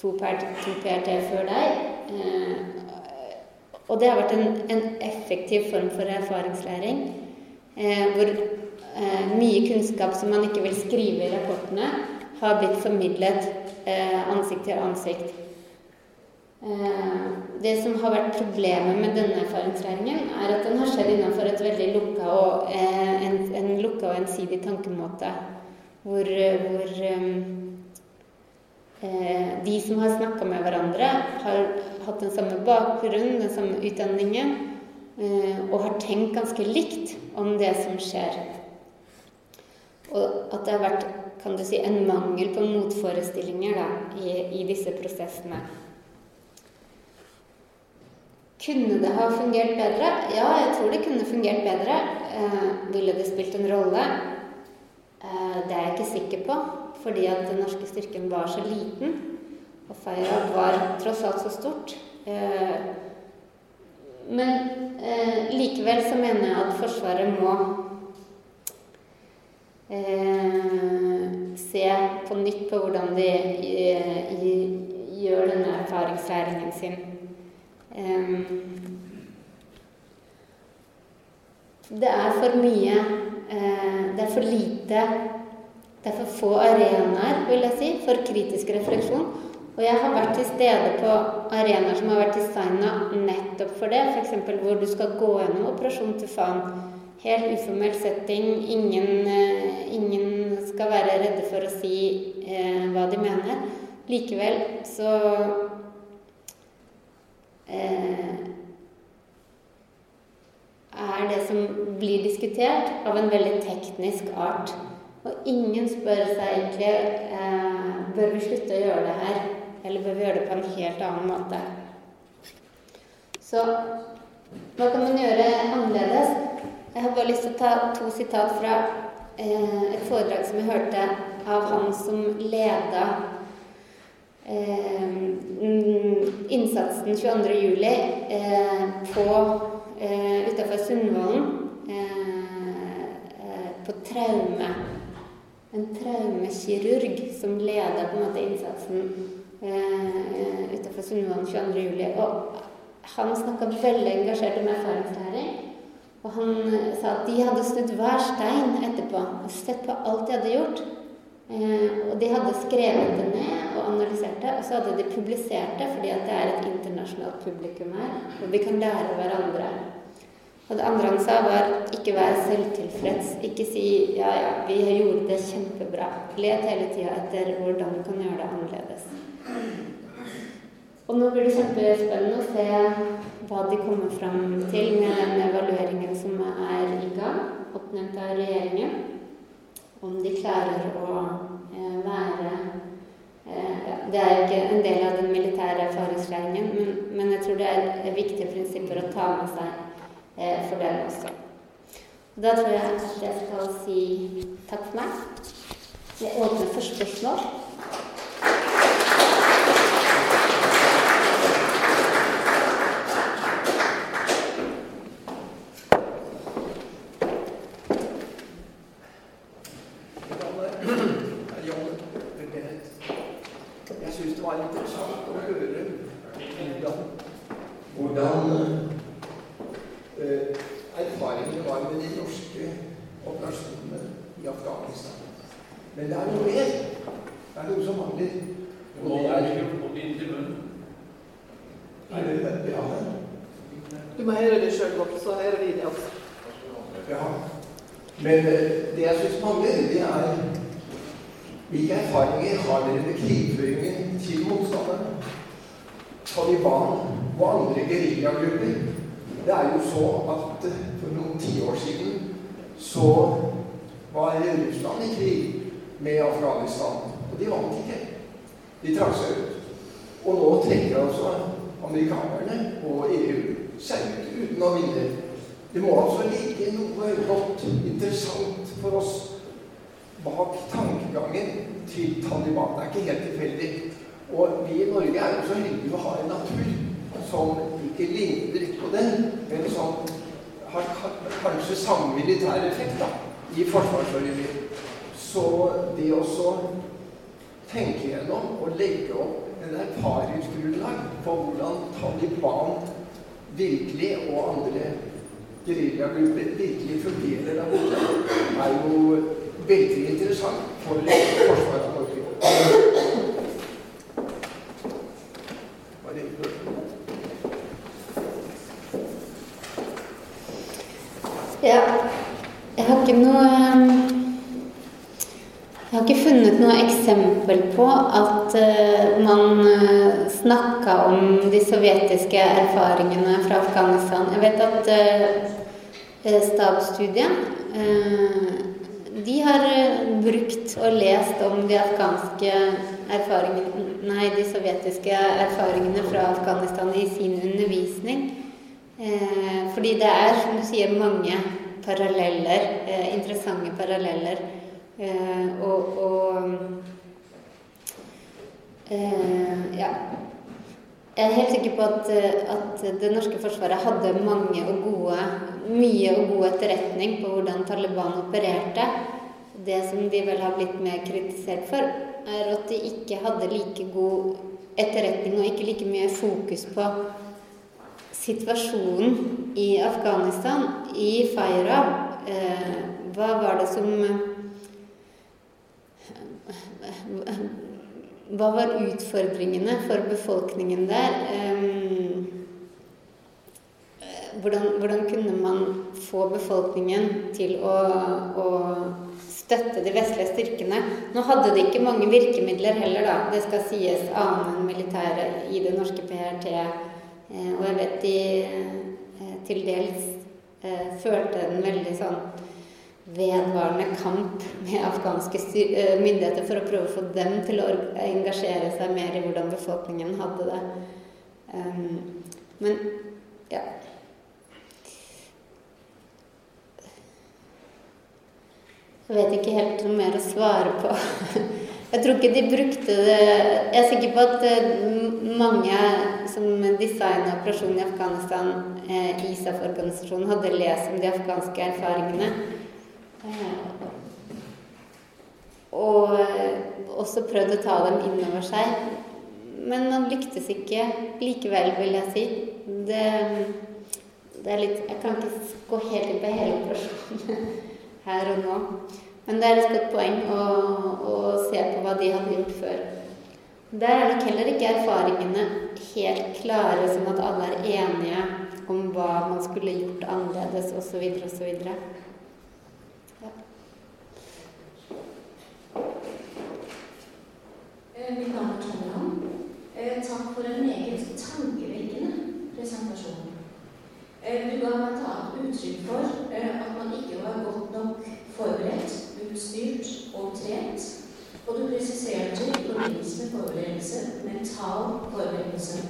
to, PRT før deg. Eh, og det har vært en, en, effektiv form for erfaringslæring. Eh, hvor eh, mye kunnskap som man ikke vil skrive i rapportene, har blitt formidlet eh, ansikt til ansikt. Eh, det som har vært problemet med denne erfaringslæringen, er at den har skjedd innenfor et veldig lukka og, eh, en, en lukka og ensidig tankemåte. Hvor, hvor eh, de som har snakka med hverandre, har hatt den samme bakgrunnen, den samme utdanningen, og har tenkt ganske likt om det som skjer. Og at det har vært kan du si, en mangel på motforestillinger da, i, i disse prosessene. Kunne det ha fungert bedre? Ja, jeg tror det kunne fungert bedre. eh, ville det spilt en rolle. Eh, det er jeg ikke sikker på, fordi at den norske styrken var så liten. Og Feira var tross alt så stort. Eh, men eh, likevel så mener jeg at Forsvaret må eh, se på nytt på hvordan de gjør denne erfaringslæringen sin. Det er for mye Det er for lite Det er for få arenaer, vil jeg si, for kritisk refleksjon. Og jeg har vært til stede på arenaer som har vært designa nettopp for det. F.eks. hvor du skal gå gjennom Operasjon Tufan. Helt uformell setting. Ingen, eh, ingen, skal være redde for å si eh, hva de mener. Likevel så eh, er det som blir diskutert, av en veldig teknisk art. Og ingen spør seg egentlig eh, bør vi slutte å gjøre det her, eller bør vi gjøre det på en helt annen måte. Så hva kan man gjøre annerledes? Jeg har bare lyst til å ta to sitat fra eh, et foredrag som jeg hørte av han som leda eh, innsatsen 22.07. Eh, på eh, utafor Sundvolden eh, eh, på traume. En traumekirurg som leda på en måte innsatsen eh, utafor Sundvolden 22.07. Og han snakka veldig engasjert om erfaringslæring. Og han eh, sa at de hadde snudd hver stein etterpå og sett på alt de hadde gjort. Eh, og de hadde skrevet det ned og analysert det, og så hadde de publisert det fordi at det er et internasjonalt publikum her, og vi kan lære hverandre. Og det andre han sa, var ikke vær selvtilfreds. Ikke si ja, ja, vi gjort det kjempebra. Let hele tida etter hvordan du kan gjøre det annerledes. Og nå blir det kjempespennende å se hva de kommer fram til med den evalueringen som er i gang, oppnevnt av regjeringen om de klarer å eh, være eh, Det er ikke en del av den militære erfaringslæringen, men, jeg tror det er viktige prinsipper å ta med seg for den også. Da tror jeg at jeg skal si takk for meg. Jeg åpner for spørsmål. så var Russland i krig med Afghanistan. Og de vant ikke. De trakk seg ut. Og nå trekker altså amerikanerne og EU seg ut uten å vinne. Det må altså ligge noe godt, interessant for oss bak tankegangen til Taliban. Det er ikke helt tilfeldig. Og vi i Norge er jo så heldige å ha en natur som ikke ligner på den, men som har kanskje samme militære effekt da, i forsvarsøyemed. Så det å tenke gjennom og legge opp en erfaringsgrunnlag på hvordan Taliban virkelig og andre geriljagrupper virkelig fungerer der borte, er jo veldig interessant for Forsvaret av Norge. Sovjetiske erfaringene fra Afghanistan. Jeg vet at eh, stabsstudiet eh, de har eh, brukt og lest om de afghanske erfaringene Nei, de sovjetiske erfaringene fra Afghanistan i sin undervisning. Eh, fordi det er, som du sier, mange paralleller, eh, interessante paralleller. Eh, og, og eh, ja. Jeg er helt sikker på at, at, det norske forsvaret hadde mange og gode, mye og god etterretning på hvordan Taliban opererte. Det som de vel har blitt mer kritisert for, er at de ikke hadde like god etterretning og ikke like mye fokus på situasjonen i Afghanistan, i Faira. Eh, hva var det som hva var utfordringene for befolkningen der? Hvordan, hvordan kunne man få befolkningen til å, å, støtte de vestlige styrkene? Nå hadde de ikke mange virkemidler heller, da. Det skal sies annet enn militæret i det norske PRT. Eh, og jeg vet de eh, til dels følte en veldig sånn vedvarende kamp med afghanske eh, myndigheter for å prøve å få dem til å engasjere seg mer i hvordan befolkningen hadde det. Um, men ja. Jeg vet ikke helt noe mer å svare på. Jeg tror ikke de brukte det Jeg er sikker på at eh, mange som designa operasjonen i Afghanistan, eh, ISAF-organisasjonen, hadde lest om de afghanske erfaringene. Eh, og også prøvd å ta dem inn over seg. Men man lyktes ikke likevel, vil jeg si. Det, det er litt Jeg kan ikke gå helt inn på hele operasjonen her og nå. Men det er et godt poeng å, å se på hva de hadde gjort før. Der er nok heller ikke erfaringene helt klare, sånn at alle er enige om hva man skulle gjort annerledes, osv., osv. Eh, mitt navn er Tonjan. Eh, takk for en meget tankevekkende presentasjon. Eh, du ga bl.a. uttrykk for at man ikke var godt nok forberedt, utstyrt og trent. Og du presiserte i forbindelse med forberedelse mental forberedelse.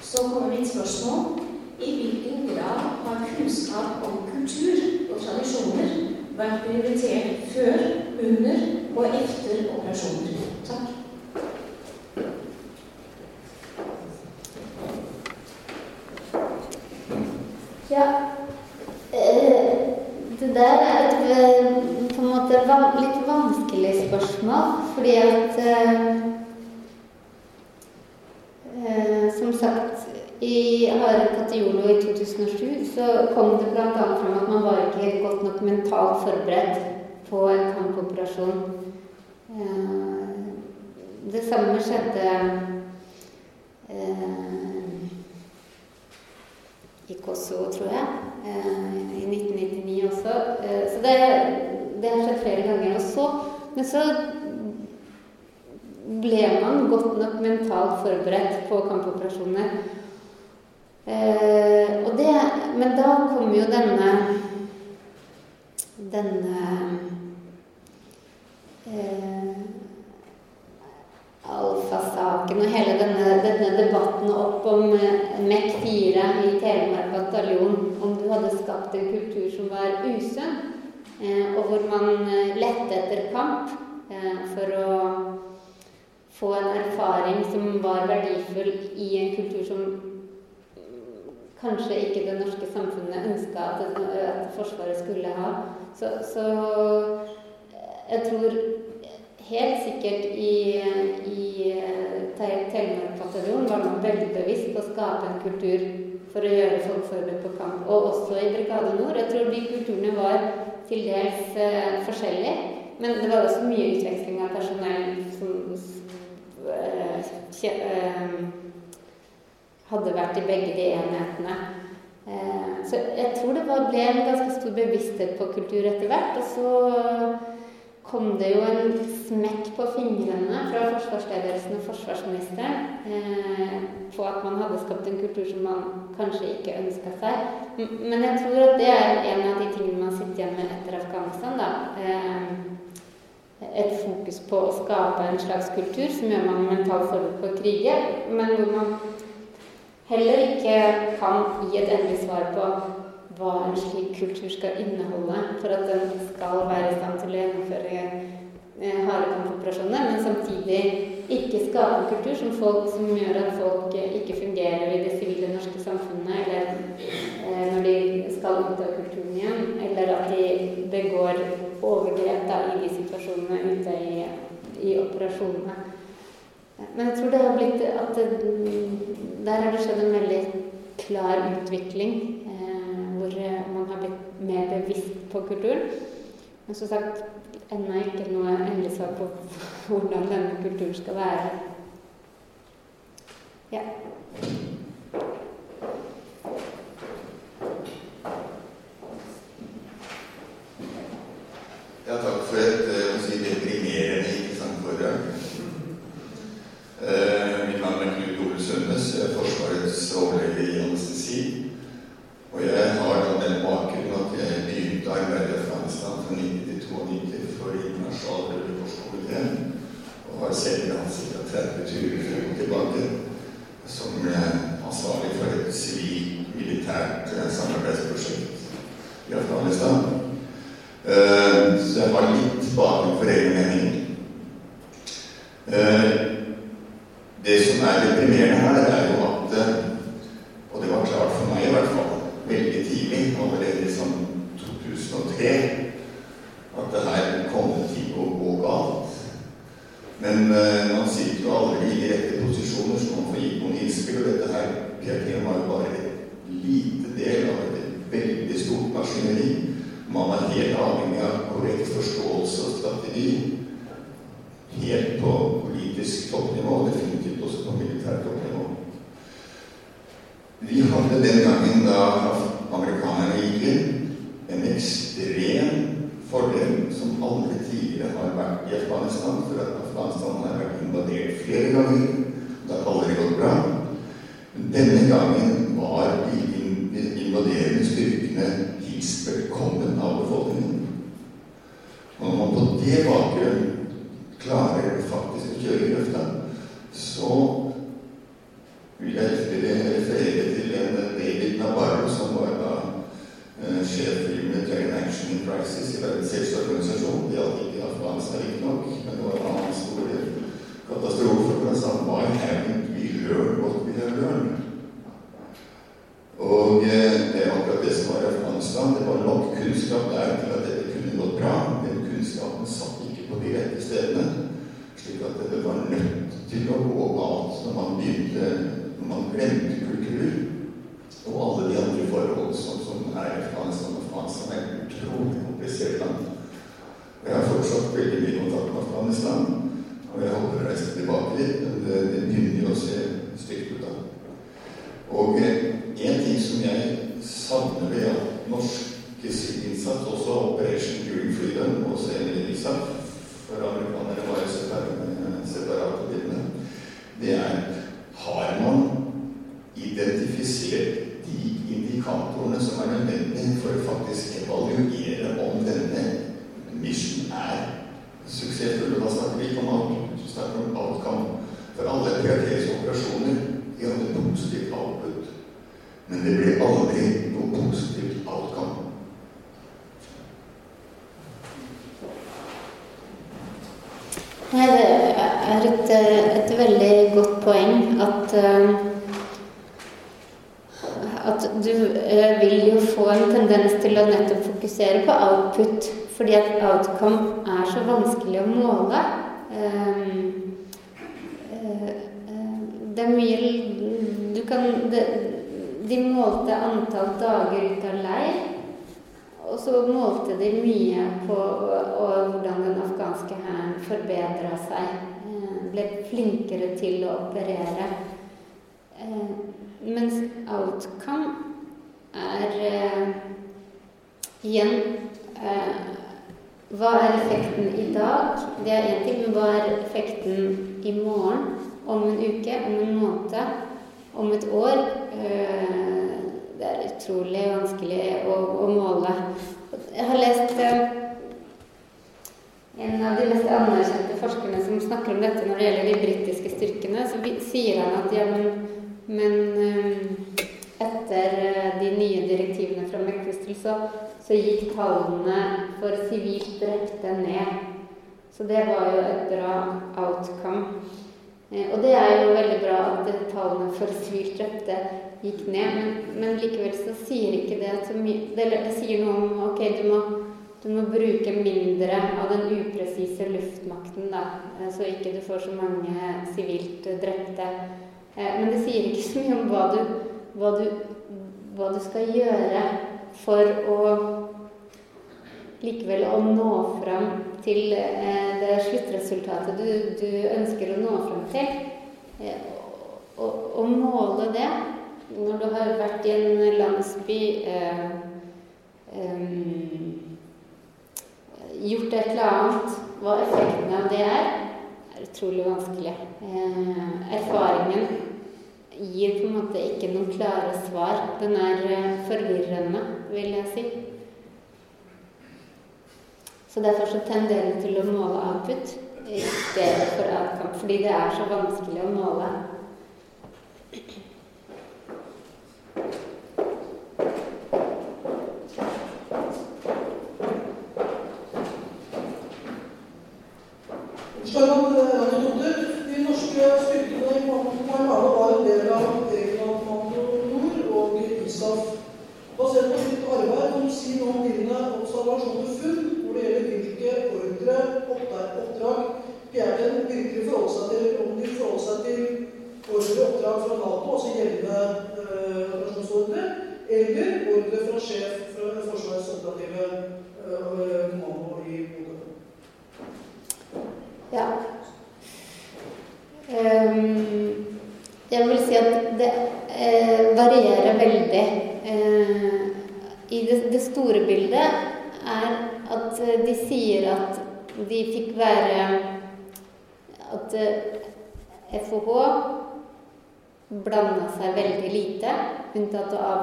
Så kommer mitt spørsmål. I hvilken grad har kunnskap om kultur og tradisjoner vært prioritert før, under og etter operasjoner? Takk. Ja. Eh, det der er et eh, et en litt vanskelig spørsmål, fordi at eh, Som sagt, i Hare Katiolo i 2007 så kom det bl.a. fram at man var ikke godt nok mentalt forberedt på en kampoperasjon. Det samme skjedde i Kosovo, tror jeg. Eh, I 1999 også. Eh, så det, det, har skjedd flere ganger. Og så, men så ble man godt nok mentalt forberedt på kampoperasjoner. Eh, det, men da kom jo denne denne eh, Alfa-saken og hele denne, denne, debatten opp om eh, MEC4 i Telemark bataljon, om du hadde skapt en kultur som var usunn, og hvor man eh, lette etter kamp eh, for å få en erfaring som var verdifull i en kultur som kanskje ikke det norske samfunnet ønska at, Forsvaret skulle ha. Så, så jeg tror helt sikkert i, i eh, Telemark-bataljonen var man veldig bevisst på å skape en kultur for å gjøre folk forberedt på kamp. Og også i Brigade Nord. Jeg tror de kulturene var til dels uh, forskjellig. Men det var også mye utveksling av personell som kje, uh, hadde vært i begge de enhetene. så jeg tror det ble en ganske stor bevissthet på kultur etter hvert. Og så kom det jo en smekk på fingrene fra forsvarsledelsen og forsvarsministeren eh, på at man hadde skapt en kultur som man kanskje ikke ønska seg. Men jeg tror at det er en av de tingene man sitter igjen med etter Afghanistan. Eh, et fokus på å skape en slags kultur som gjør man mentalt forberedt på å krige, men hvor man heller ikke kan gi et endelig svar på hva en slik kultur skal inneholde for at den skal være i stand til å gjennomføre eh, harde kampoperasjoner, men samtidig ikke skape en kultur som, folk, som gjør at folk eh, ikke fungerer i det sivile norske samfunnet, eller eh, når de skal ut av kulturen igjen, eller at de begår overgrep da, i de situasjonene ute i, i operasjonene. Men jeg tror det har blitt at det, der har det skjedd en veldig klar utvikling har blitt mer bevisst på kulturen. Men som sagt ennå ikke noe endelig svar på hvordan denne kulturen skal være. Ja. Å se stygt ut da. Og en ting som jeg savner ved at norske innsats, også Operation Green Freedom og senere ISAF, for amerikanere var jo separate bildene, det er har man identifisert de indikatorene som er nødvendige for å faktisk evaluere om denne mission er suksessfull. Og da snakker vi ikke om output, vi snakker om outcome. For alle PRTs operasjoner de hadde positivt output. Men det ble aldri noe positivt outcome. Nei, det er et, et veldig godt poeng at at du vil jo få en tendens til å nettopp fokusere på output, fordi at outcome er så vanskelig å måle. Det er mye Du kan det, De målte antall dager ut av leir, og så målte de mye på hvordan den afghanske hæren forbedra seg. Ble flinkere til å operere. Mens outcome er eh, igjen eh, Hva er effekten i dag? Det er én ting, men hva er effekten i morgen? Om en uke? Om en måned? Om et år? Eh, det er utrolig vanskelig å, å måle. Jeg har lest en av de mest anerkjente forskerne som snakker om dette når det gjelder de britiske styrkene, så sier han at ja, men men etter eh, de nye direktivene fra McChrystal, så, så gikk tallene for sivilt drepte ned. Så det var jo et bra outcome. Eh, og det er jo veldig bra at tallene for sivilt drepte gikk ned, men, men, likevel så sier ikke det at så mye det, det, sier noe om ok, du må, du må bruke mindre av den upresise luftmakten, da, eh, så ikke du får så mange sivilt drepte. Men det sier ikke så mye om hva du hva du, hva du skal gjøre for å likevel å nå fram til eh, det sluttresultatet du, du, ønsker å nå fram til. Eh, å måle det når du har vært i en landsby eh, eh, Gjort et eller annet, hva effekten av det er, er utrolig vanskelig. Eh, erfaringen gir på en måte ikke noen klare svar. Den er eh, forvirrende, vil jeg si. Så derfor så tenderer vi til å måle output i stedet for outcome, fordi det er så vanskelig å måle.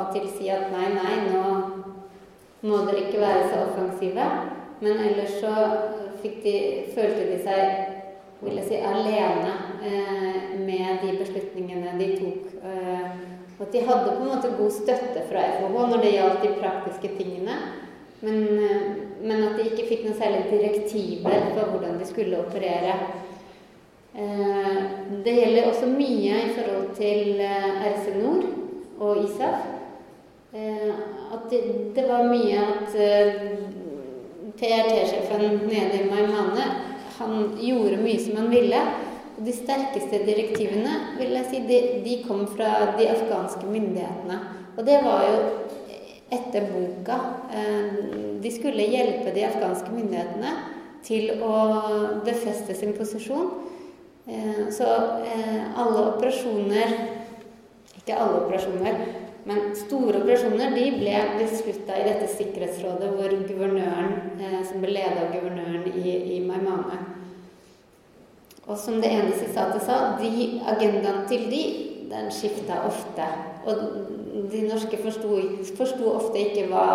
Av og til si at nei, nei, nå må dere ikke være så offensive. Men ellers så de, følte de seg vil jeg si, alene eh, med de beslutningene de tok. Eh, at de hadde på en måte god støtte fra FHH når det gjaldt de praktiske tingene. Men, eh, men at de ikke fikk noen særlig direktiver for hvordan de skulle operere. Eh, det gjelder også mye i forhold til eh, RC Nord og ISAF. Eh, at det, det, var mye at eh, PRT-sjefen nede i Maimane han gjorde mye som han ville. Og de sterkeste direktivene vil jeg si, de, de kom fra de afghanske myndighetene. Og det var jo etter boka. Eh, de skulle hjelpe de afghanske myndighetene til å befeste sin posisjon. Så alle operasjoner ikke alle operasjoner, men store operasjoner de ble beslutta i dette sikkerhetsrådet hvor guvernøren, eh, som ble ledet av guvernøren i, i Maimane. Og som det ene sitatet sa, de agendaen til de, den skifta ofte. Og de norske forsto ofte ikke hva,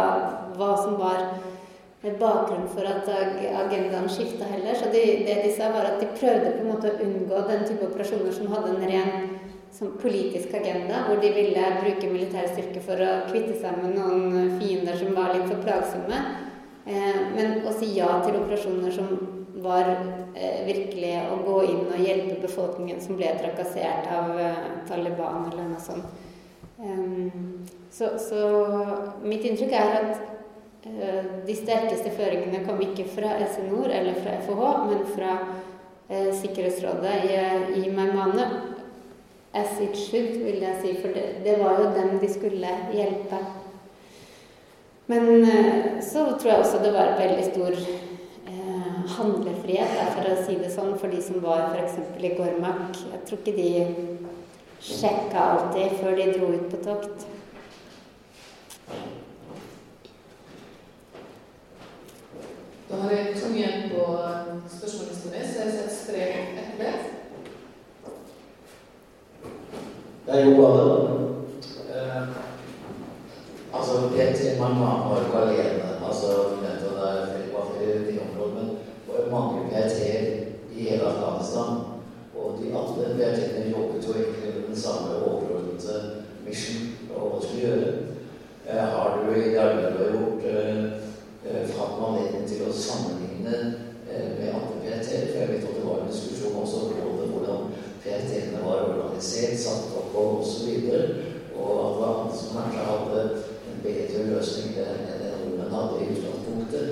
hva, som var bakgrunnen for at agendaen skifta heller. Så de, det de sa, var at de prøvde på en måte å unngå den type operasjoner som hadde en ren politisk agenda, hvor de ville bruke militær styrke for å kvitte seg med noen fiender som var litt for plagsomme. Eh, men å si ja til operasjoner som var eh, virkelig å gå inn og hjelpe befolkningen som ble trakassert av eh, Taliban eller noe sånt. Så, så mitt inntrykk er at de sterkeste føringene kom ikke fra SNOR eller fra FH, men fra Sikkerhetsrådet i, i Maimane as it should, vil jeg si. For det, det var jo dem de skulle hjelpe. Men eh, så tror jeg også det var veldig stor eh, handlefrihet, for å si det sånn, for de som var f.eks. i Gormak. Jeg tror ikke de sjekka alltid før de dro ut på tokt. Da har jeg to igjen på spørsmålet mi, så jeg setter strek etter det. Det er jo bare eh, Altså, PT mange var jo alene altså, det var flere områder, men mange PT-er i hele Afghanistan. Og de alle PT-ene jobbet jo egentlig med den samme overordnede mission. og hva skulle gjøre. Eh, har du i det arbeidet du har gjort, eh, eh, hatt anledning til å sammenligne eh, med andre PRT-er? For jeg vet at det var en diskusjon også både hvordan PRT-ene var organisert, satt opp og osv. Og at det var andre som kanskje hadde en bedre løsning enn den nordmenn hadde i utgangspunktet.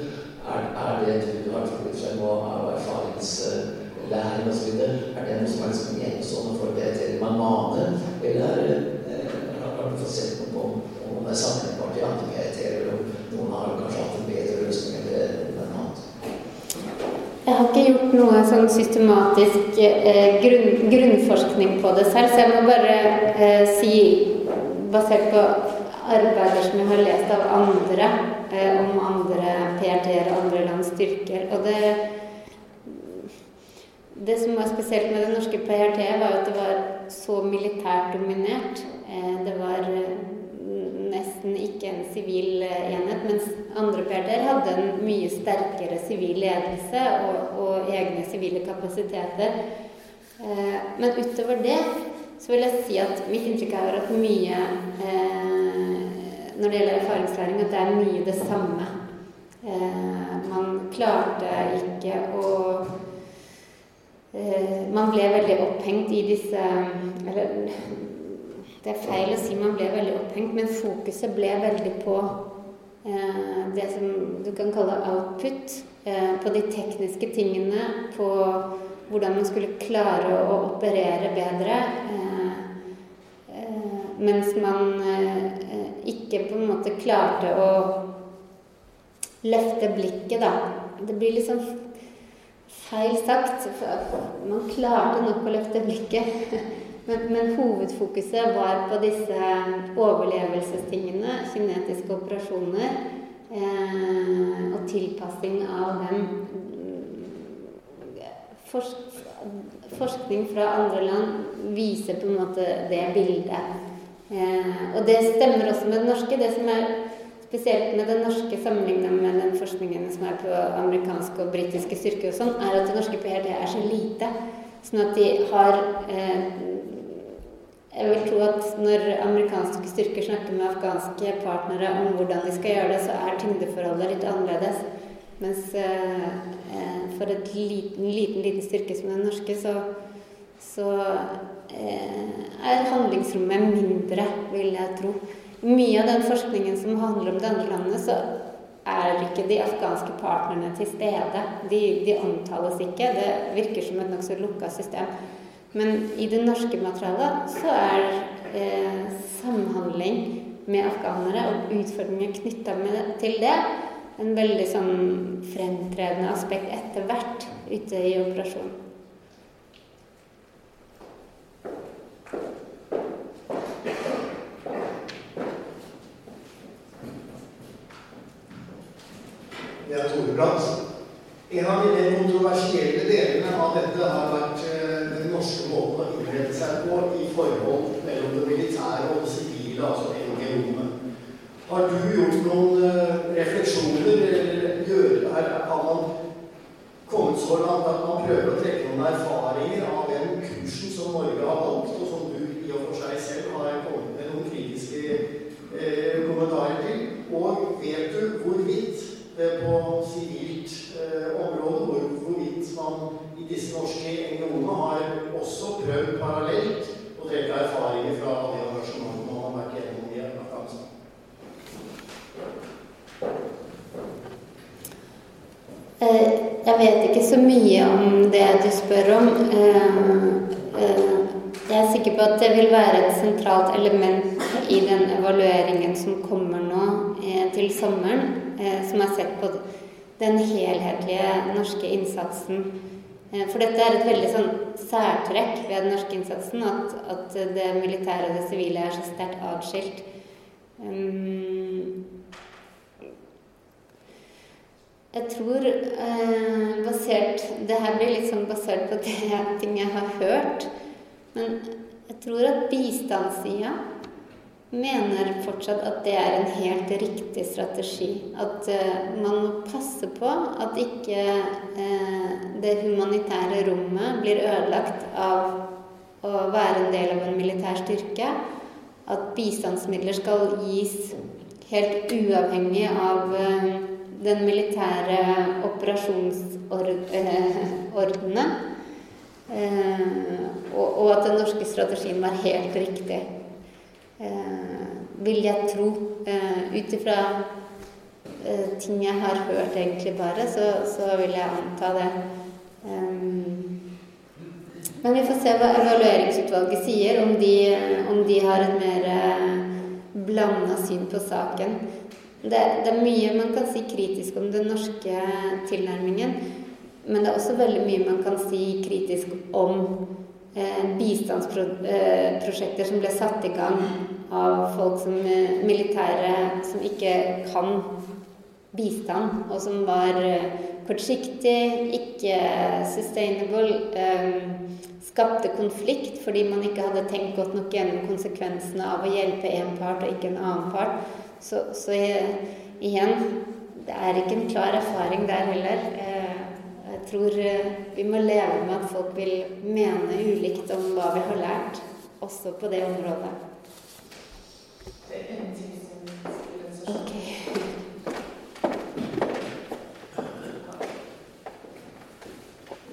Er, er det du har trukket frem av erfaringslæring osv., er det noe som er liksom enestående for det til man maner, eller er det, eh, har du fått sett noe på om det er sammenlignbart i andre PRT-er, eller om noen har kanskje hatt en bedre løsning enn det nordmenn har hatt? Jeg har ikke gjort noe sånn systematisk eh, grunn, grunnforskning på det selv, så jeg må bare eh, si, basert på arbeider som jeg har lest av andre, eh, om andre PRT-er og andre lands styrker. Og det, det som var spesielt med det norske PRT, var at det var så militært dominert. Eh, det var eh, nesten ikke en sivil eh, enhet, mens andre PRT-er hadde en mye sterkere sivil ledelse og, og egne sivile kapasiteter. Eh, men utover det så vil jeg si at mitt inntrykk er at mye eh, når det gjelder erfaringslæring, at det er mye det samme. Eh, man klarte ikke å eh, Man ble veldig opphengt i disse Eller det er feil å si man ble veldig opphengt, men fokuset ble veldig på eh, det som du kan kalle output. Eh, på de tekniske tingene, på hvordan man skulle klare å operere bedre. Eh, eh, mens man eh, ikke på en måte klarte å løfte blikket, da. Det blir liksom feil sagt. Man klarte nok å løfte blikket. Men, men hovedfokuset var på disse overlevelsestingene, kinetiske operasjoner, eh, og tilpassing av dem. Forsk, forskning fra andre land viser på en måte det bildet. Eh, og det stemmer også med det norske. Det som er spesielt med det norske sammenlignet med den forskningen som er på amerikanske og britiske styrker og sånn, er at det norske PRT er så lite. Sånn at de har eh, Jeg vil tro at når amerikanske styrker snakker med afghanske partnere om hvordan de skal gjøre det, så er tyngdeforholdet litt annerledes. Mens eh, eh for et liten, liten, liten styrke som den norske, så, så er handlingsrommet mindre, vil jeg tro. Mye av den forskningen som handler om det andre landet, så er ikke de afghanske partnerne til stede. De, de omtales ikke. Det virker som et nokså lukka system. Men i det norske materialet så er eh, samhandling med afghanere og utfordringer knytta til det en veldig sånn fremtredende aspekt etter hvert ute i operasjonen. Det er Tore Brandt. En av de mer kontroversielle delene av dette har vært eh, den norske måten å innrette seg på i forhold mellom det militære og det sivile, altså NGO-ene. Har du gjort noen eh, refleksjoner, eller gjør, er, har man kommet så langt at man prøver å trekke noen erfaringer av den kursen som Norge har valgt, og som du i og for seg selv har kommet med noen kritiske eh, kommentarer til? Og vet du hvorvidt det på sivilt eh, område, hvor, hvorvidt man i disse norske NGO-ene har også prøvd parallelt å trekke erfaringer fra det engasjementet man har vært gjennom i Afghanistan? Eh, jeg vet ikke så mye om det du spør om. Eh, eh, jeg er sikker på at det vil være et sentralt element i den evalueringen som kommer nå til sommeren, som har sett på den helhetlige norske innsatsen. For dette er et veldig sånn særtrekk ved den norske innsatsen, at, at det militære og det sivile er så sterkt atskilt. Um, jeg tror eh, basert Det her blir litt sånn basert på det, ting jeg har hørt. Men jeg tror at bistandssida mener fortsatt at det er en helt riktig strategi. At uh, man må passe på at ikke uh, det humanitære rommet blir ødelagt av å være en del av en militær styrke. at bistandsmidler skal gis helt uavhengig av uh, den militære operasjonsordenen. Og, og, at den norske strategien var helt riktig. Eh, vil jeg tro. Eh, Ut ifra eh, ting jeg har hørt egentlig bare, så, så vil jeg anta det. Um, men vi får se hva evalueringsutvalget sier, om de, om de har et mer blanda syn på saken. Det, det, er mye man kan si kritisk om den norske tilnærmingen. Men det er også veldig mye man kan si kritisk om eh, bistandsprosjekter som ble satt i gang av folk som eh, militære som ikke kan bistand, og som var eh, kortsiktig, ikke sustainable. Eh, skapte konflikt fordi man ikke hadde tenkt godt nok gjennom konsekvensene av å hjelpe én part og ikke en annen part. Så, så igjen, det er ikke en klar erfaring der heller. Jeg tror vi må leve med at folk vil mene ulikt om hva vi har lært, også på det området. Okay.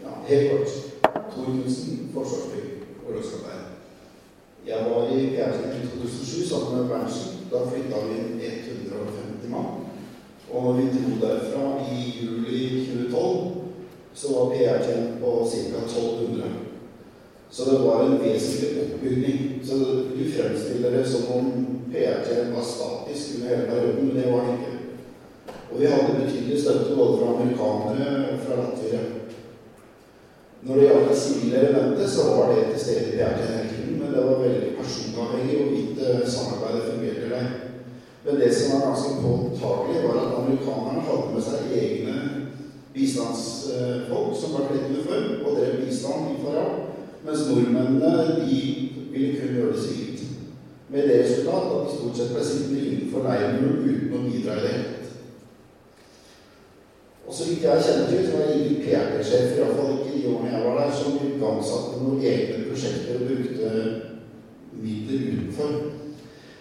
Ja, helt kort. Tor Knutsen, Forsvarsbygg, Ålgårdskaptein. Jeg var i Fjærsen i 2007 sammen med Berntsen. Da flytta vi inn 150 mann. Og vi dro derfra i juli 2012, så var PR-tjent på ca. 1200. Så det var en vesentlig oppbygning. Så du fremstiller det som om PR-tjent var statisk under hele perioden, men det var det ikke. Og vi hadde betydelig støtte både fra amerikanere og fra latviere. Når det gjaldt det sivile elementet, så var det til stede i PR-tjenesten men det var veldig personavhengig hvorvidt samarbeidet fungerte eller ei. Men det som var ganske påtakelig, var at amerikanerne hadde med seg egne bistandsfolk som var kledd uniform og drev bistand i Farah, mens nordmennene de ville kunne gjøre det sivilt. Med det resultat at de stort sett ble sittende innenfor leiren uten å bidra i det hele tatt. Og så vidt jeg kjenner til, så var det ingen PR-sjef, iallfall ikke de årene jeg var der, som igangsatte noen egne prosjekter og brukte midler utenfor.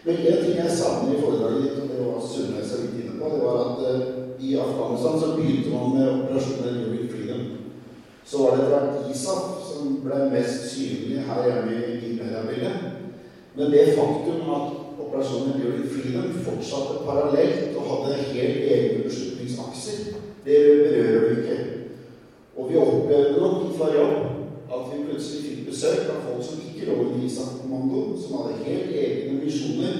Men en ting jeg savner i foredraget ditt, og det var Sundnes så vidt inne på, det var at uh, i Afghanistan så begynte man med operasjonen Enduring Freedom. Så var det etter ISAF som ble mest synlig her hjemme i mediebildet. Men det faktum at operasjonen Bjørn Freedom fortsatte parallelt og hadde helt egne beslutningsakser, det berører vi ikke. Og vi opplevde nok fra jobb at vi plutselig fikk besøk av folk som ikke lå i ISAF-kommando, som hadde helt egne visjoner.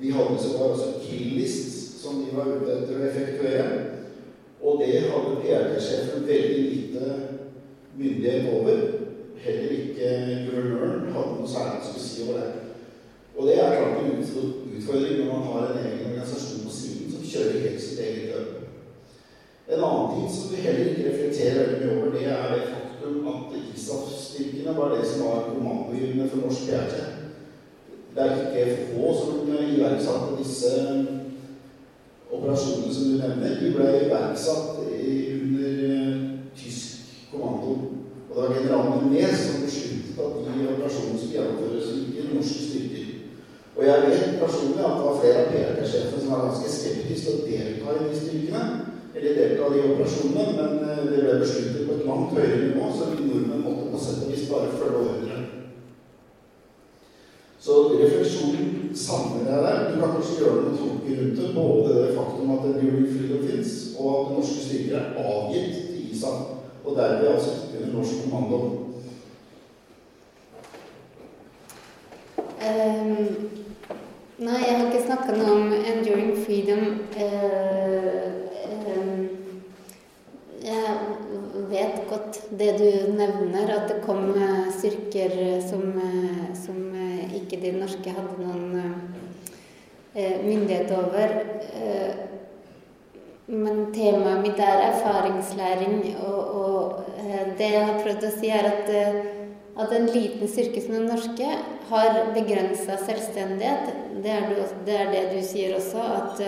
De hadde sågar også kill-list som de var ute etter å effektuere. Og det hadde PRT-sjefen veldig lite myndighet over. Heller ikke guvernøren hadde noe særlig å si over det. Og det er klart en utfordring når man har en egen organisasjon på siden som kjører helt sitt eget løp. En annen ting som vi heller ikke reflekterer veldig mye over, det er det faktum at ISAF-styrkene var det som var kommandogivende for norsk PRT. Det er ikke få som iverksatte disse operasjonene som du nevner. De ble iverksatt under tysk kommando. Og det var general Menes som besluttet at de operasjonene skulle gjennomføres, ikke norske styrker. Og jeg vet personlig at det var flere av PRT-sjefene som var ganske skeptiske til å delta i de styrkene, eller delta i de operasjonene, men det ble besluttet på et langt høyere nivå, så vi nordmenn måtte på sett og vis bare følge ordre. Så refleksjonen samler jeg der. Du kan kanskje gjøre noen tanker rundt det, både det faktum at Enduring Freedom fins, og at norske styrker er avgitt til ISAF, og derved altså ikke under norsk kommando. Um, nei, jeg har ikke snakka noe om Enduring Freedom. Uh, um, jeg vet godt det du nevner, at det kom styrker som, som ikke de norske hadde noen myndighet over. Men temaet mitt er erfaringslæring, og, og det jeg har prøvd å si, er at at en liten styrke som den norske har begrensa selvstendighet. Det er, du, det er, det du sier også, at,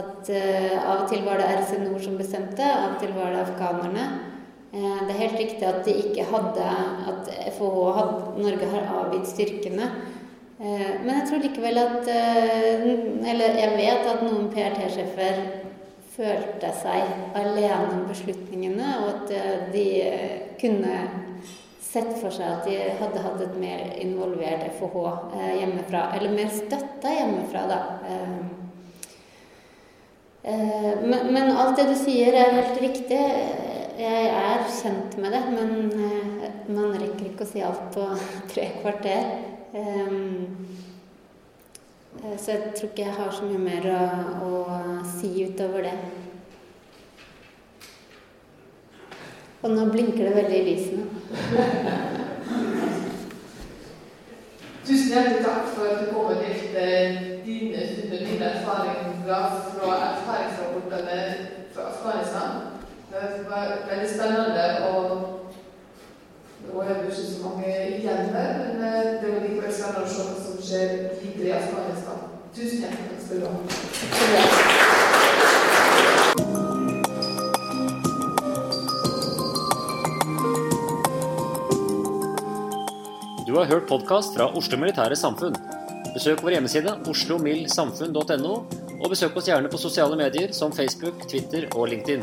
at uh, av og til var det RC Nord som bestemte, av og til var det afghanerne. Det er helt riktig at de ikke hadde At FH hadde, Norge har avgitt styrkene. Eh, men jeg tror likevel at eh, Eller jeg vet at noen PRT-sjefer følte seg alene om beslutningene, og at eh, de kunne sett for seg at de hadde hatt et mer involvert FH hjemmefra. Eller mer støtta hjemmefra, da. Men, men, alt det du sier, er helt riktig. Jeg er kjent med det, men man rekker ikke å si alt på tre kvarter. Um, så jeg tror ikke jeg har så mye mer å, å si utover det. Og nå blinker det veldig i lysene. Tusen hjertelig takk for at du kom og delte dine stunder, dine erfaringer fra erfaringsrapportene fra Afghanistan. Det var veldig spennende. og det ikke så mange igjen der, men eh, det var likevel spennende å se skjer i Greas Afghanistan. Tusen hjertelig skal du ha. Du har hørt podkast fra Oslo Militære Samfunn. Besøk vår hjemmeside oslomildsamfunn.no, og besøk oss gjerne på sosiale medier som Facebook, Twitter og LinkedIn.